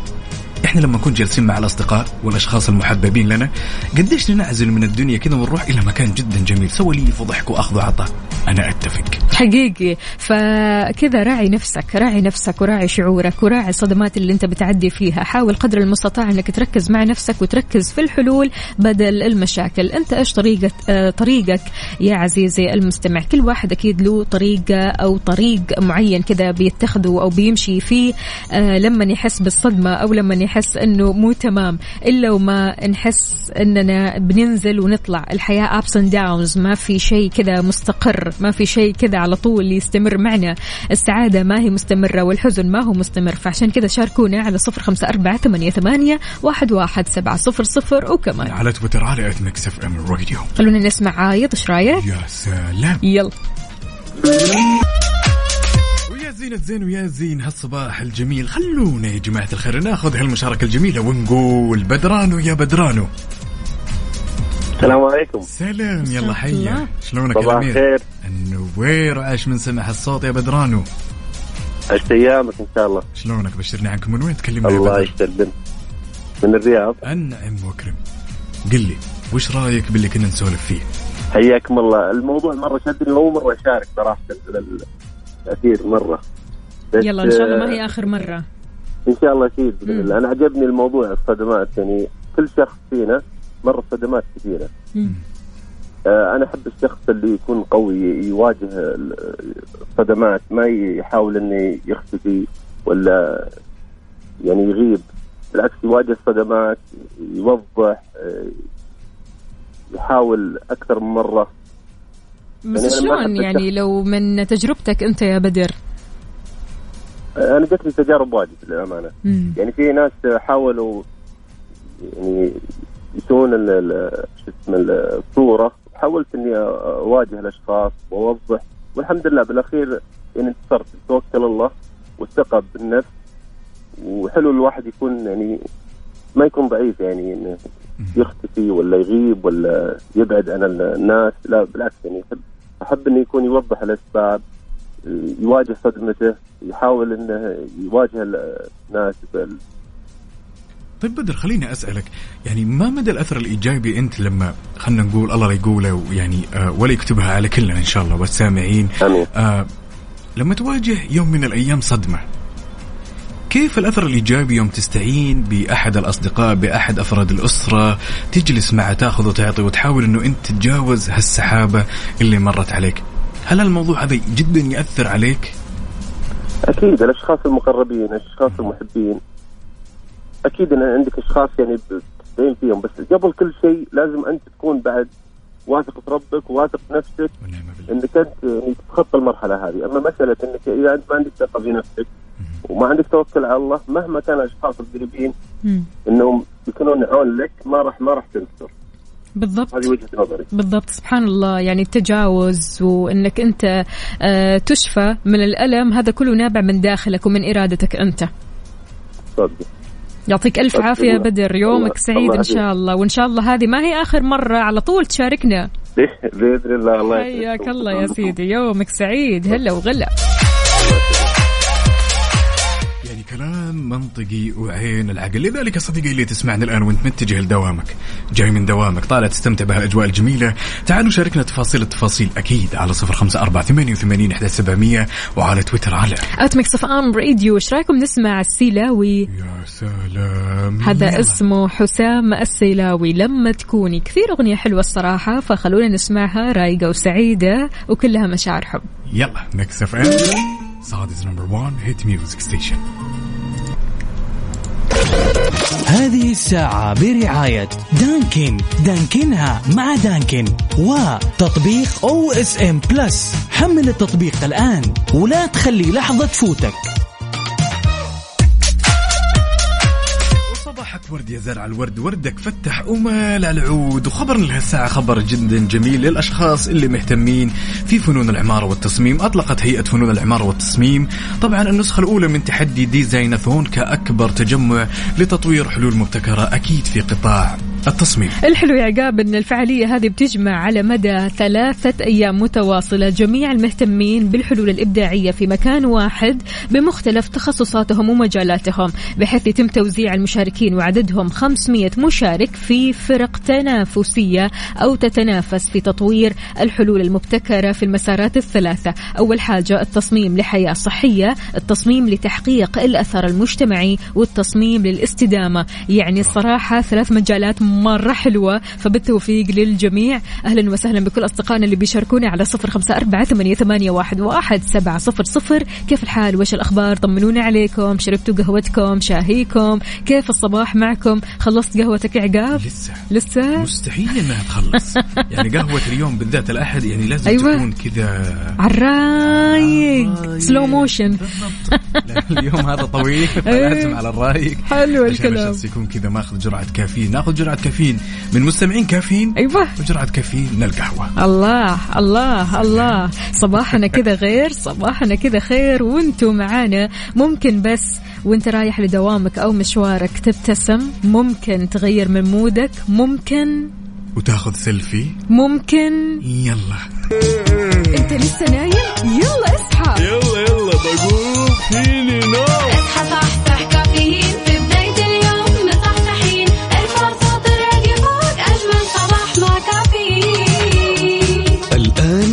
إحنا لما نكون جالسين مع الأصدقاء والأشخاص المحببين لنا قديش ننعزل من الدنيا كذا ونروح إلى مكان جدا جميل سواليف وضحك وأخذ وعطاء. أنا أتفق. حقيقي. فكذا راعي نفسك راعي نفسك وراعي شعورك وراعي الصدمات اللي أنت بتعدي فيها. حاول قدر المستطاع إنك تركز مع نفسك وتركز في الحلول بدل المشاكل. أنت إيش طريقة آه طريقك يا عزيزي المستمع؟ كل واحد أكيد له طريقة أو طريق معين كذا بيتخذه أو بيمشي فيه آه لما يحس بالصدمة أو لما يحس إنه مو تمام. إلا وما نحس إننا بننزل ونطلع. الحياة ups and downs ما في شيء كذا مستقر. ما في شيء كذا على طول يستمر معنا. السعادة ما هي مستمرة والحزن ما هو مستمر. فعشان كذا شاركونا على صفر خمسة أربعة ثمانية, ثمانية واحد, واحد سبعة صفر صفر. وكمان على تويتر على at Mix FM Radio خلونا نسمع عايض إيش رايك يا سلام. يلا. زينة زين ويا زين هالصباح الجميل. خلونا يا جماعة الخير ناخذ هالمشاركة الجميلة ونقول بدرانو يا بدرانو. السلام عليكم. سلام يلا الله. حيا. شلونك يا صباح الأمير الخير. النوير عاش من سمع الصوت يا بدرانو. عشت أيامك إن شاء الله. شلونك؟ بشرني عنكم من وين؟ تكلمنا الله بدر. يسلم من الرياض. انعم وأكرم. قل لي وش رأيك باللي كنا نسولف فيه؟ حياكم الله. الموضوع مرة شدني وأول مرة أشارك صراحة الاثير مرة. يلا إن شاء الله ما آه، هي آخر مرة. إن شاء الله أكيد باذن. الله أنا عجبني الموضوع الصدمات. يعني كل شخص فينا مر صدمات كثيرة. مم. آه، أنا أحب الشخص اللي يكون قوي يواجه ال- الصدمات ما يحاول إنه يختفي ولا يعني يغيب. بالعكس يواجه الصدمات يوضح آه، يحاول أكثر من مرة. بس يعني شلون يعني لو من تجربتك أنت يا بدر؟ أنا جتني تجارب واجد للأمانة. مم. يعني في ناس حاولوا يعني يسوون ال- ال- شو اسمه الصورة حاولت إني أواجه الأشخاص وأوضح والحمد لله بالأخير يعني انتصرت. توكل الله والثقة بالنفس. وحلو الواحد يكون يعني ما يكون ضعيف يعني إنه يختفي ولا يغيب ولا يبعد عن الناس. لا بالعكس يعني أحب إنه يكون يوضح الأسباب يواجه صدمته يحاول إنه يواجه الناس بال- طيب بدر خليني أسألك يعني ما مدى الأثر الإيجابي أنت لما خلينا نقول الله لا يقوله يعني آه ولا يكتبها على كلنا إن شاء الله والسامعين؟ آمين. آه لما تواجه يوم من الأيام صدمة كيف الأثر الايجابي يوم تستعين بأحد الأصدقاء بأحد أفراد الأسرة؟ تجلس معه تأخذ وتعطي وتحاول إنه أنت تتجاوز هالسحابة اللي مرت عليك. هل الموضوع هذا جدا يأثر عليك؟ أكيد الأشخاص المقربين الأشخاص المحبين. أكيد إن عندك أشخاص يعني تستعين فيهم بس قبل كل شيء لازم أنت تكون بعد واثق في ربك وواثق في نفسك إنك أنت يعني تتخطى المرحلة هذه. أما مسألة إنك إذا أنت ما عندك ثقة في نفسك وما عندك توكل على الله مهما كان الأشخاص القريبين. إنهم يكونون عون لك ما راح ما راح تنتصر بالضبط. هذه وجهة نظري. بالضبط. سبحان الله. يعني التجاوز وإنك أنت آه، تشفى من الألم هذا كله نابع من داخلك ومن إرادتك أنت. صدق. يعطيك ألف الله- عافية بدر. يومك الله- سعيد الله ان شاء الله. وإن شاء الله هذه ما هي آخر مرة. على طول تشاركنا. بإذن الله الله حياك. الله يا سيدي. يومك سعيد. هلا وغلا. كلام منطقي وعين العقل. لذلك صديقي اللي تسمعني الآن وانت متجه لدوامك جاي من دوامك طالع تستمتع بهالأجواء الجميلة. تعالوا شاركنا تفاصيل التفاصيل أكيد على صفر خمسة أربعة ثمانية وثمانين إحدى سبعمية وعلى تويتر على FM Radio إيش رأيكم؟ نسمع السيلاوي. يا سلام. هذا يلا. اسمه حسام السيلاوي. لما تكوني كثير أغنية حلوة الصراحة فخلونا نسمعها رايقة وسعيدة وكلها مشاعر حب. يلا FM Saudi's number 1 hit music station هذه الساعة برعاية Dunkin. دانكنها مع Dunkin. وتطبيق OSN Plus حمل التطبيق الآن ولا تخلي لحظة تفوتك. ورد يا زرع الورد وردك فتح ومال على العود. وخبرنا لهالساعة خبر جدا جميل للأشخاص اللي مهتمين في فنون العمارة والتصميم. أطلقت هيئة فنون العمارة والتصميم. طبعا النسخة الأولى من تحدي ديزايناثون كأكبر تجمع لتطوير حلول مبتكرة أكيد في قطاع التصميم. الحلو يا عقاب إن الفعالية هذه بتجمع على مدى ثلاثة أيام متواصلة. جميع المهتمين بالحلول الإبداعية في مكان واحد بمختلف تخصصاتهم ومجالاتهم بحيث يتم توزيع المشاركين وعددهم 500 مشارك في فرق تنافسية أو تتنافس في تطوير الحلول المبتكرة في المسارات الثلاثة. أول حاجة التصميم لحياة صحية التصميم لتحقيق الأثر المجتمعي والتصميم للاستدامة. يعني الصراحة ثلاث مجالات مرة حلوة. فبالتوفيق للجميع. أهلا وسهلا بكل أصدقائنا اللي بيشاركونا على صفر خمسة أربعة ثمانية, واحد, واحد سبعة صفر صفر. كيف الحال؟ وش الأخبار؟ طمنونا عليكم. شربتوا قهوتكم؟ شاهيكم؟ كيف الصباح معكم؟ خلصت قهوتك عقاب؟ لسه. لسه؟ مستحيل إنها تخلص. يعني قهوة اليوم بالذات الأحد يعني لازم أيوة. تكون كذا. عالرايق سلو موشن اليوم هذا طويل إيه. فلازم على الرايق حلو الكلام. يكون كذا ماخذ جرعة كافيين. ناخذ جرعة كافيين. من مستمعين كافيين أيوة. وجرعة كافيين من القهوة. الله الله الله. صباحنا كذا غير صباحنا كذا خير وأنتم معانا. ممكن بس وانت رايح لدوامك أو مشوارك تبتسم ممكن تغير من mood ك ممكن وتاخذ سيلفي. ممكن يلا. انت لسه نايم؟ يلا اصحى. يلا يلا بقوم فيني نوم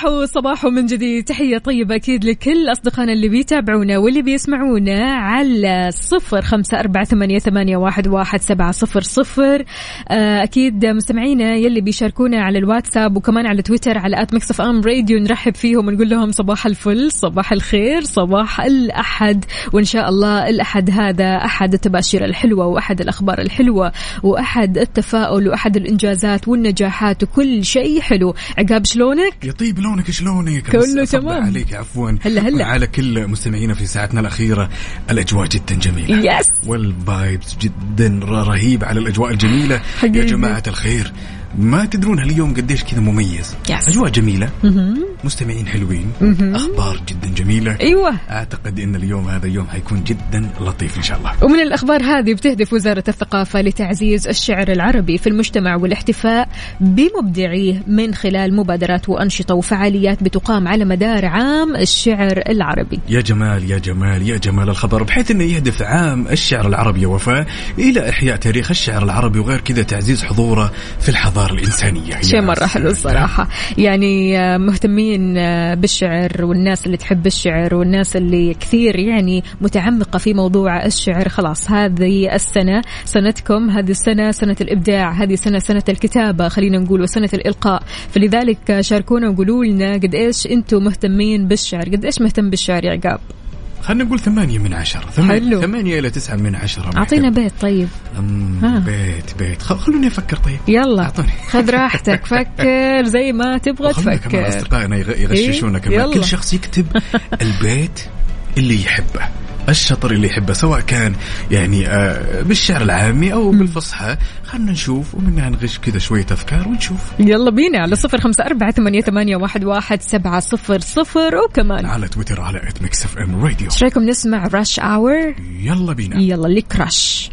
صباحو صباحو من جديد. تحية طيبة أكيد لكل أصدقائنا اللي بيتابعونا واللي بيسمعونا على صفر خمسة أربعة ثمانية, ثمانية واحد, واحد سبعة صفر صفر. آه، أكيد مستمعينا يلي بيشاركونا على الواتساب وكمان على تويتر على at Mix FM Radio نرحب فيهم ونقول لهم صباح الفل صباح الخير صباح الأحد. وإن شاء الله الأحد هذا أحد التباشير الحلوة وأحد الأخبار الحلوة وأحد التفاؤل وأحد الإنجازات والنجاحات وكل شيء حلو. عقاب شلونك؟ يطيب لونك شلونك؟ كله بس أصبح تمام. عليك عفوا. هلا هلا. وعلى كل مستمعينا في ساعتنا الأخيرة الأجواء جدا جميلة. yes وال vibes جدا رهيب على الأجواء الجميلة. يا حقيقي. جماعة الخير. ما تدرون هاليوم قديش كذا مميز. yes. أجواء جميلة. مستمعين حلوين. أخبار جدا جميلة. أيوه. أعتقد أن اليوم هذا اليوم حيكون جدا لطيف إن شاء الله. ومن الأخبار هذه بتهدف وزارة الثقافة لتعزيز الشعر العربي في المجتمع والاحتفاء بمبدعيه من خلال مبادرات وأنشطة وفعاليات بتقام على مدار عام الشعر العربي. يا جمال يا جمال يا جمال الخبر بحيث إنه يهدف عام الشعر العربي وفاء إلى إحياء تاريخ الشعر العربي وغير كذا تعزيز حضوره في الحضارة. الإنسانية يا شيء مرة حلو. الصراحة. يعني آه، مهتمين آه، بالشعر والناس اللي تحب الشعر والناس اللي كثير يعني متعمقة في موضوع الشعر. خلاص هذه السنة سنتكم هذه السنة سنة الإبداع هذه السنة سنة الكتابة خلينا نقول وسنة الإلقاء. فلذلك شاركونا وقولوا لنا قد إيش أنتم مهتمين بالشعر قد إيش مهتم بالشعر يا عقاب؟ خلينا نقول ثمانية من عشرة ثمانية, حلو. ثمانية إلى تسعة من عشرة أعطينا بيت طيب ها. بيت بيت خ- خلوني أفكر طيب يلا أعطوني. خذ راحتك فكر زي ما تبغى كمان تفكر أصدقائنا يغ- يغششونا إيه؟ كمان يلا. كل شخص يكتب البيت اللي يحبه الشطر اللي يحبه سواء كان يعني آه بالشعر العامي أو بالفصحى. خلنا نشوف ومنها نغش كذا شوية أفكار ونشوف. يلا بينا على صفر خمسة أربعة ثمانية, ثمانية واحد, واحد سبعة صفر صفر وكمان على تويتر على at Mix FM Radio إيش رأيكم نسمع Rush Hour يلا بينا. يلا اللي Crush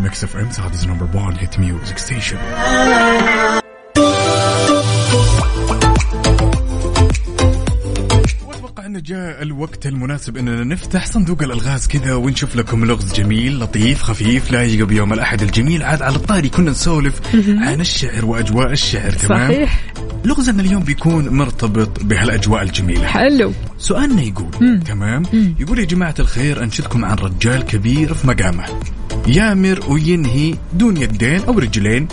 Mix FM Saudi's number 1 hit music station إنه جاء الوقت المناسب إننا نفتح صندوق الألغاز كذا ونشوف لكم لغز جميل لطيف خفيف لايق بيوم الأحد الجميل عاد على الطاري كنا نسولف عن الشعر وأجواء الشعر تمام؟ صحيح. لغزنا اليوم بيكون مرتبط بهالأجواء الجميلة. حلو. سؤالنا يقول تمام؟ يقول يا جماعة الخير أنشدكم عن رجال كبير في مقامه. يامر وينهي دون يدين أو رجلين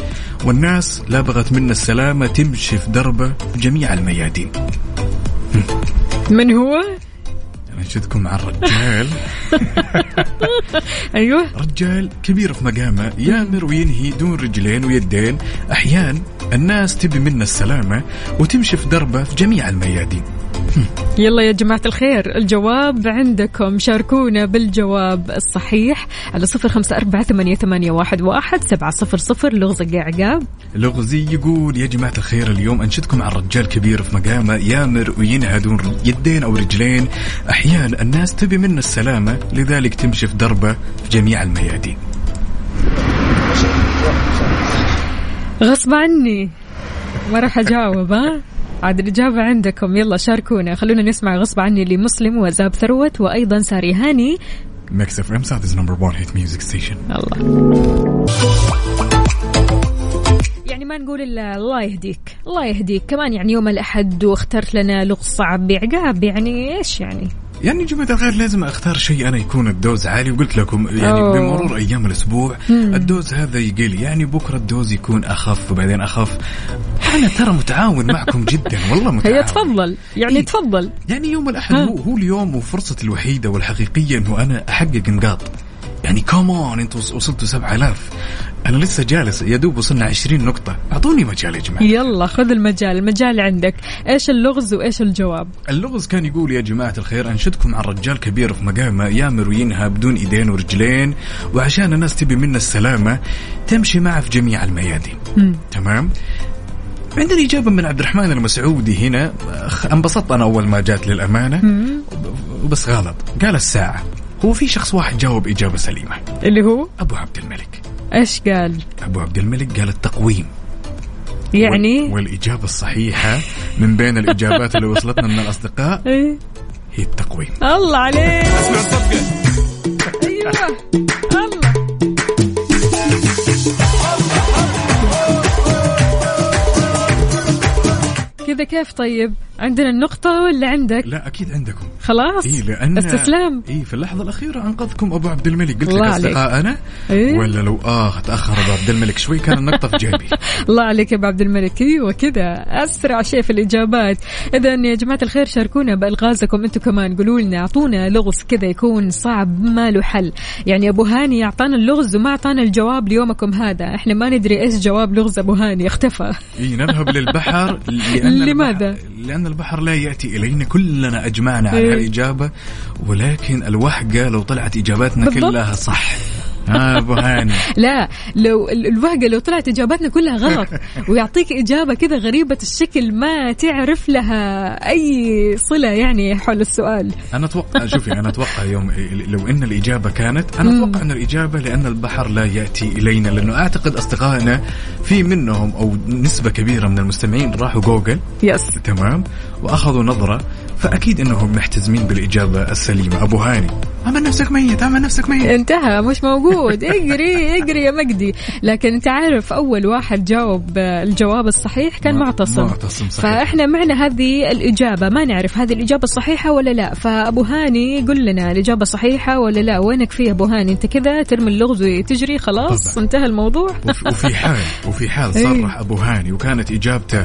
والناس لا بغت منا السلامة تمشي في دربة جميع الميادين. من هو؟ أنشدكم عن رجال أيوه. رجال كبير في مقامه يامر وينهي دون رجلين ويدين. أحيان الناس تبي منا السلامة وتمشي في دربه في جميع الميادين. يلا يا جماعة الخير الجواب عندكم. شاركونا بالجواب الصحيح على صفر خمسة أربعة ثمانية, ثمانية واحد, واحد سبعة صفر صفر. لغز يا عقاب لغزي يقول يا جماعة الخير اليوم أنشدكم عن رجال كبير في مقامه يامر وينهى دون يدين أو رجلين. أحيانا الناس تبي منه السلامة لذلك تمشي في دربة في جميع الميادين. غصب عني. ما راح أجاوب ها؟ عاد الإجابة عندكم. يلا شاركونا. خلونا نسمع غصب عني لمسلم وزاب ثروت وأيضا ساري هاني. Mix FM Saudi's number 1 hit music station الله. يعني ما نقول إلا الله يهديك. الله يهديك. كمان يعني يوم الأحد واخترت لنا لغز صعب. بعقاب يعني إيش يعني؟ يعني جماعة الخير لازم أختار شيء أنا يكون ال dose عالي. وقلت لكم يعني أوه. بمرور أيام الأسبوع ال dose هذا يقل. يعني بكرة ال dose يكون أخف وبعدين أخف. أنا ترى متعاون معكم جدا والله متعاون. هي تفضل. يعني إيه. تفضل. يعني يوم الأحد. هو, هو اليوم وفرصتي الوحيدة والحقيقية إنه أنا أحقق نقاط. يعني كمان أنتوا وصلتوا 7000 أنا لسه جالس يا دوب وصلنا 20 نقطة. أعطوني مجال يا جماعة. يلا خذ المجال المجال عندك. إيش اللغز وإيش الجواب؟ اللغز كان يقول يا جماعة الخير أنشدكم عن رجال كبير في مقامه يامر وينهى بدون إيدين ورجلين وعشان الناس تبي منا السلامة تمشي معه في جميع الميادين. تمام؟ عندنا إجابة من عبد الرحمن المسعودي هنا. انبسطت أنا أول ما جات للأمانة. بس غلط. قال الساعة. هو في شخص واحد جاوب إجابة سليمة. اللي هو؟ أبو عبد الملك. إيش قال؟ أبو عبد الملك قال التقويم. يعني؟ وال- والإجابة الصحيحة من بين الإجابات اللي وصلتنا من الأصدقاء إيه؟ هي التقويم. الله عليك. أيوه. الله كذا كيف طيب؟ عندنا النقطة ولا عندك؟ لا أكيد عندكم. خلاص اي لأن استسلام. اي في اللحظة الأخيرة أنقذكم أبو عبد الملك. قلت لك أنا؟ إيه؟ ولا لو آه تأخر أبو عبد الملك شوي كان النقطة في جيبي. الله عليك يا أبو عبد الملك. أيوه كذا. أسرع شيء في الإجابات. اذا يا جماعة الخير شاركونا بألغازكم أنتم كمان. قولوا لنا أعطونا لغز كذا يكون صعب ما له حل. يعني أبو هاني أعطانا اللغز وما أعطانا الجواب ليومكم هذا. إحنا ما ندري إيش جواب لغز أبو هاني. اختفى. اي نذهب للبحر لأن لماذا؟ لأن البحر لا يأتي إلينا كلنا أجمعنا على إيه. الاجابه ولكن الوحقة لو طلعت إجاباتنا بالضبط. كلها صح ها أبو هاني. لا لو ال- الوهقة لو طلعت إجاباتنا كلها غلط. ويعطيك إجابة كذا غريبة الشكل ما تعرف لها أي صلة يعني حول السؤال. أنا أتوقع شوفي أنا أتوقع يوم لو إن الإجابة كانت أنا أتوقع إن الإجابة لأن البحر لا يأتي إلينا لأنه أعتقد أصدقائنا في منهم أو نسبة كبيرة من المستمعين راحوا Google. yes تمام؟ وأخذوا نظرة فأكيد إنهم محتزمين بالإجابة السليمة. أبو هاني اعمل نفسك ميت اعمل نفسك ميت. انتهى مش موجود. اقري اقري يا مجدي. لكن انت عارف أول واحد جاوب الجواب الصحيح كان معتصم. معتصم، صحيح. فاحنا معنا هذه الإجابة. ما نعرف هذه الإجابة الصحيحه ولا لا. فأبو هاني قل لنا الإجابة صحيحة ولا لا. وينك فيها أبو هاني؟ انت كذا ترمي اللغز وتجري خلاص؟ طبعاً. انتهى الموضوع. وفي- حال وفي حال إيه. صرح أبو هاني. وكانت إجابته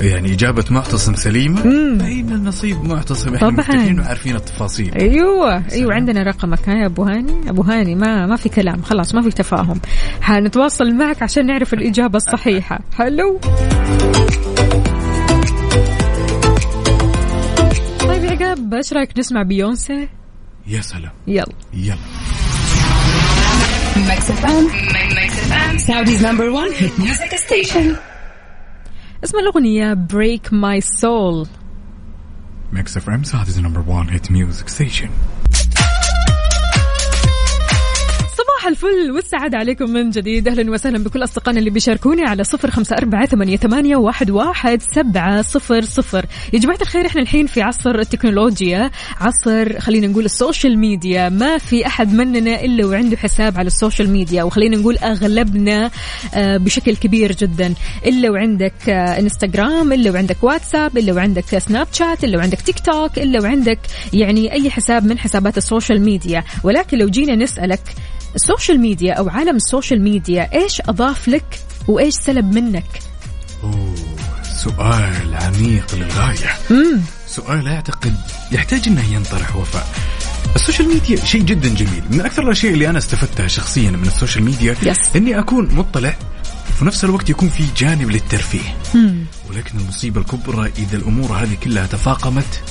يعني إجابة معتصم سليمة. فان النصيب معتصم. إحنا طبعاً. وعارفين التفاصيل. أيوه أيوه عندنا رقمك. ها يا أبو هاني. أبو هاني ما ما في كلام خلاص ما في تفاهم. حنتواصل معك عشان نعرف الإجابة الصحيحة. حلو طيب يا عقاب إيش رأيك نسمع بيونسي يا سلام. يلا. يلا. Mix FM. Mix FM. Saudi's number one hit music station. اسم الأغنية Break My Soul Mix FM Saudi's number 1 hit music station الفل والسعادة عليكم من جديد. أهلا وسهلا بكل أصدقائنا اللي بيشاركوني على صفر خمسة أربعة ثمانية, واحد, واحد سبعة صفر صفر. يا جماعة الخير إحنا الحين في عصر التكنولوجيا عصر خلينا نقول ال social media. ما في أحد مننا إلا وعنده حساب على ال social media وخلينا نقول أغلبنا آه، بشكل كبير جدا. إلا وعندك آه، إنستغرام إلا وعندك واتساب إلا وعندك سناب شات إلا وعندك تيك توك إلا وعندك يعني أي حساب من حسابات ال social media. ولكن لو جينا نسألك ال social media أو عالم ال social media إيش أضاف لك وإيش سلب منك؟ أوه سؤال عميق للغاية. امم سؤال أعتقد يحتاج إنه ينطرح وفاء. ال social media شيء جدا جميل. من أكثر الأشياء اللي أنا استفدتها شخصيا من ال social media Yes. إني أكون مطلع وفي نفس الوقت يكون في جانب للترفيه. مم. ولكن المصيبة الكبرى إذا الأمور هذه كلها تفاقمت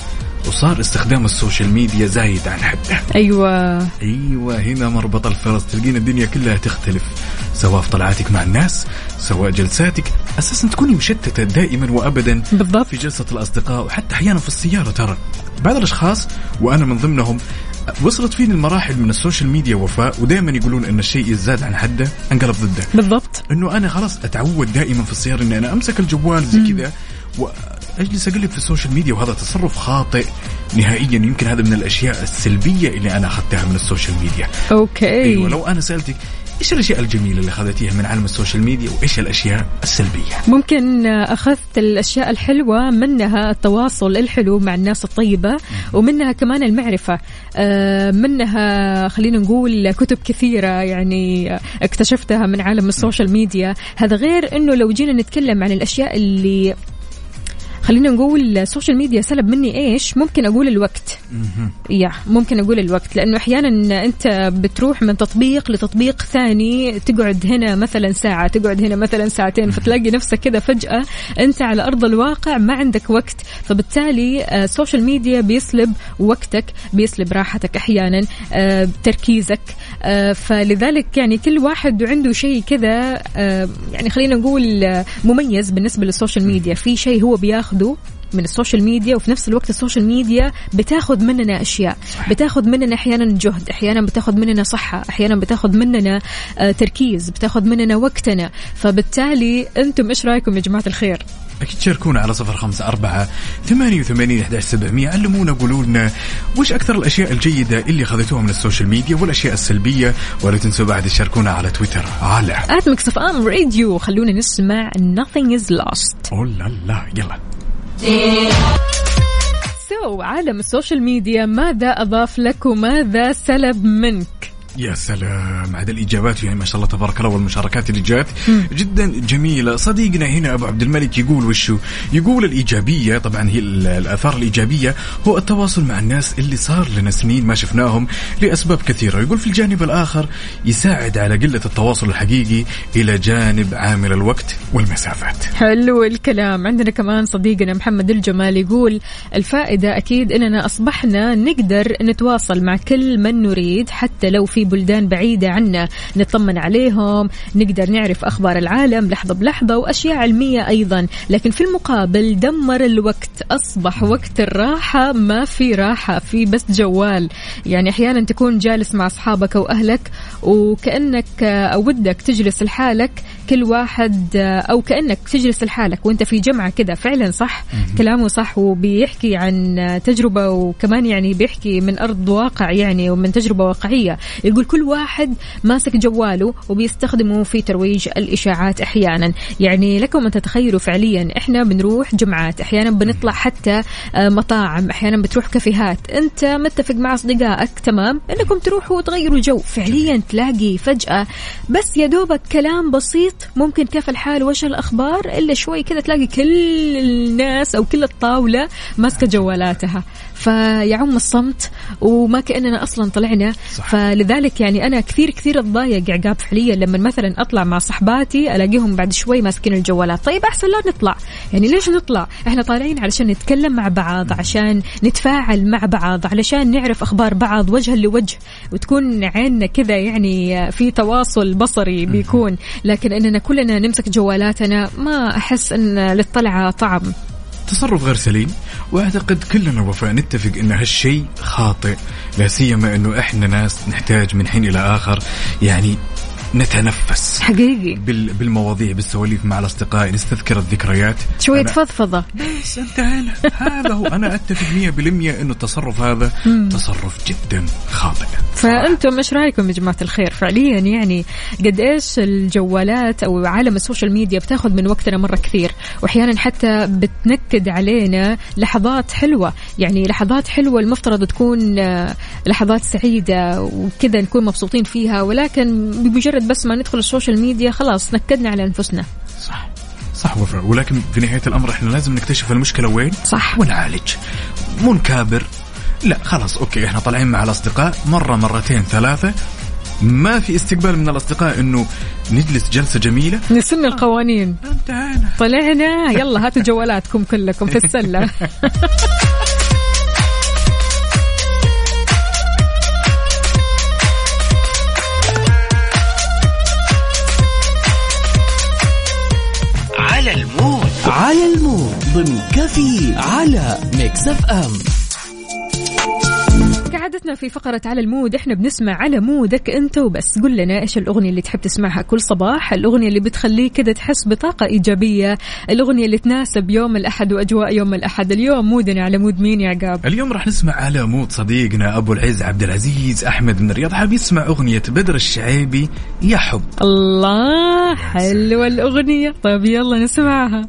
وصار استخدام ال social media زايد عن حده. أيوه. أيوه هنا مربط الفرس تلقين الدنيا كلها تختلف. سواء في طلعاتك مع الناس سواء جلساتك أساسا تكوني مشتتة دائما وابدا بالضبط. في جلسة الأصدقاء وحتى أحيانا في السيارة ترى. بعض الأشخاص وأنا من ضمنهم وصلت فيني المراحل من ال social media وفاء ودائما يقولون إن الشيء يزداد عن حده انقلب ضده. بالضبط. إنه أنا خلاص أتعود دائما في السيارة إني أنا أمسك الجوال زي كذا واجلس اقلب في ال social media وهذا تصرف خاطئ نهائيا. يمكن هذا من الأشياء السلبية اللي أنا أخذتها من ال social media. Okay. أيوه لو أنا سألتك إيش الأشياء الجميلة اللي أخذتيها من عالم ال social media وإيش الأشياء السلبية؟ ممكن أخذت الأشياء الحلوة منها التواصل الحلو مع الناس الطيبة ومنها كمان المعرفة. آه، منها خلينا نقول كتب كثيرة يعني اكتشفتها من عالم ال social media. هذا غير إنه لو جينا نتكلم عن الأشياء اللي خلينا نقول ال social media سلب مني إيش؟ ممكن أقول الوقت. يا ممكن أقول الوقت لأنه أحيانا أنت بتروح من تطبيق لتطبيق ثاني تقعد هنا مثلا ساعة تقعد هنا مثلا ساعتين فتلاقي نفسك كذا فجأة أنت على أرض الواقع ما عندك وقت. فبالتالي آه، ال social media بيسلب وقتك بيسلب راحتك أحيانا آه، تركيزك. آه، فلذلك يعني كل واحد عنده شيء كذا يعني خلينا نقول مميز بالنسبة لل social media. في شيء هو بياخذه من ال social media وفي نفس الوقت ال social media بتاخذ مننا أشياء. بتاخذ مننا أحيانا جهد أحيانا بتاخذ مننا صحة أحيانا بتاخذ مننا آه، تركيز بتاخذ مننا وقتنا. فبالتالي أنتم إيش رأيكم يا جماعة الخير؟ أكيد شاركونا على صفر خمسة أربعة ثمانية وثمانين أحداش سبعمية. علمونا قولوا لنا وش أكثر الأشياء الجيدة اللي أخذتوها من ال social media والأشياء السلبية. ولا تنسوا بعد تشاركونا على تويتر على at Mix FM Radio. خلونا نسمع nothing is lost. أوه لا لا يلا. So عالم ال social media ماذا أضاف لك وماذا سلب منك؟ يا سلام. هذه الإجابات يعني ما شاء الله تبارك الله والمشاركات اللي جات جدا جميلة. صديقنا هنا أبو عبد الملك يقول وشو؟ يقول الإيجابية طبعا هي ال- الآثار الإيجابية هو التواصل مع الناس اللي صار لنا سنين ما شفناهم لأسباب كثيرة. يقول في الجانب الآخر يساعد على قلة التواصل الحقيقي إلى جانب عامل الوقت والمسافات. حلو الكلام. عندنا كمان صديقنا محمد الجمال يقول الفائدة أكيد أننا أصبحنا نقدر نتواصل مع كل من نريد حتى لو في في بلدان بعيدة عنا. نطمن عليهم نقدر نعرف أخبار العالم لحظة بلحظة وأشياء علمية أيضا. لكن في المقابل دمر الوقت أصبح وقت الراحة ما في راحة في بس جوال. يعني أحيانا تكون جالس مع أصحابك أو أهلك وكأنك ودك تجلس لحالك كل واحد أو كأنك تجلس لحالك وأنت في جمعة كذا فعلا صح كلامه صح وبيحكي عن تجربة وكمان يعني بيحكي من أرض واقع يعني ومن تجربة واقعية. يقول كل واحد ماسك جواله وبيستخدمه في ترويج الإشاعات أحيانا. يعني لكم أن تتخيلوا فعليا إحنا بنروح جمعات أحيانا بنطلع حتى آه، مطاعم أحيانا بتروح كافيهات. أنت متفق مع أصدقائك؟ تمام. أنكم تروحوا وتغيروا جو. فعليا تلاقي فجأة بس يا دوبك كلام بسيط ممكن كيف الحال؟ وش الأخبار؟ إلا شوي كذا تلاقي كل الناس أو كل الطاولة ماسكة جوالاتها. فيعم الصمت وما كأننا أصلا طلعنا. صح. فلذلك يعني أنا كثير كثير أتضايق عقاب فعليا لما مثلا أطلع مع صحباتي ألاقيهم بعد شوي ماسكين الجوالات. طيب أحسن لا نطلع. يعني ليش نطلع؟ إحنا طالعين علشان نتكلم مع بعض عشان نتفاعل مع بعض علشان نعرف أخبار بعض وجها لوجه وتكون عيننا كذا يعني في تواصل بصري بيكون. لكن إننا كلنا نمسك جوالاتنا ما أحس أن للطلعة طعم. تصرف غير سليم وأعتقد كلنا وفاء نتفق إن هالشيء خاطئ لا سيما إنه إحنا ناس نحتاج من حين إلى آخر. يعني نتنفس. حقيقي. بال بالمواضيع بالسواليف مع الأصدقاء. نستذكر الذكريات. شوية أنا- فضفضة. بس انتهينا هذا هو. أنا أتفق 100% إنه التصرف هذا تصرف جدا خاطئ. فأنتم إيش رأيكم يا جماعة الخير؟ فعليا يعني قد إيش الجوالات أو عالم ال social media بتاخذ من وقتنا مرة كثير واحيانا حتى بتنكد علينا لحظات حلوة. يعني لحظات حلوة المفترض تكون آه، لحظات سعيدة وكذا نكون مبسوطين فيها ولكن بمجرد بس ما ندخل ال social media خلاص نكدنا على أنفسنا. صح. صح وفاء. ولكن في نهاية الأمر إحنا لازم نكتشف المشكلة وين صح. ونعالج. مو نكابر لا خلاص okay إحنا طالعين مع الأصدقاء مرة مرتين ثلاثة. ما في استقبال من الأصدقاء إنه نجلس جلسة جميلة. نسن القوانين. طلعنا. يلا هاتوا جوالاتكم كلكم في السلة. على ال mood ضمن كفي على Mix FM كعادتنا في فقرة على ال mood إحنا بنسمع على mood ك أنت وبس. قل لنا إيش الأغنية اللي تحب تسمعها كل صباح؟ الأغنية اللي بتخليك كده تحس بطاقة إيجابية. الأغنية اللي تناسب يوم الأحد وأجواء يوم الأحد. اليوم mood نا على mood مين يا عقاب؟ اليوم راح نسمع على mood صديقنا أبو العز عبد العزيز أحمد من الرياض حاب يسمع أغنية بدر الشعيبي يا حب. الله حلوة الأغنية. طيب يلا نسمعها.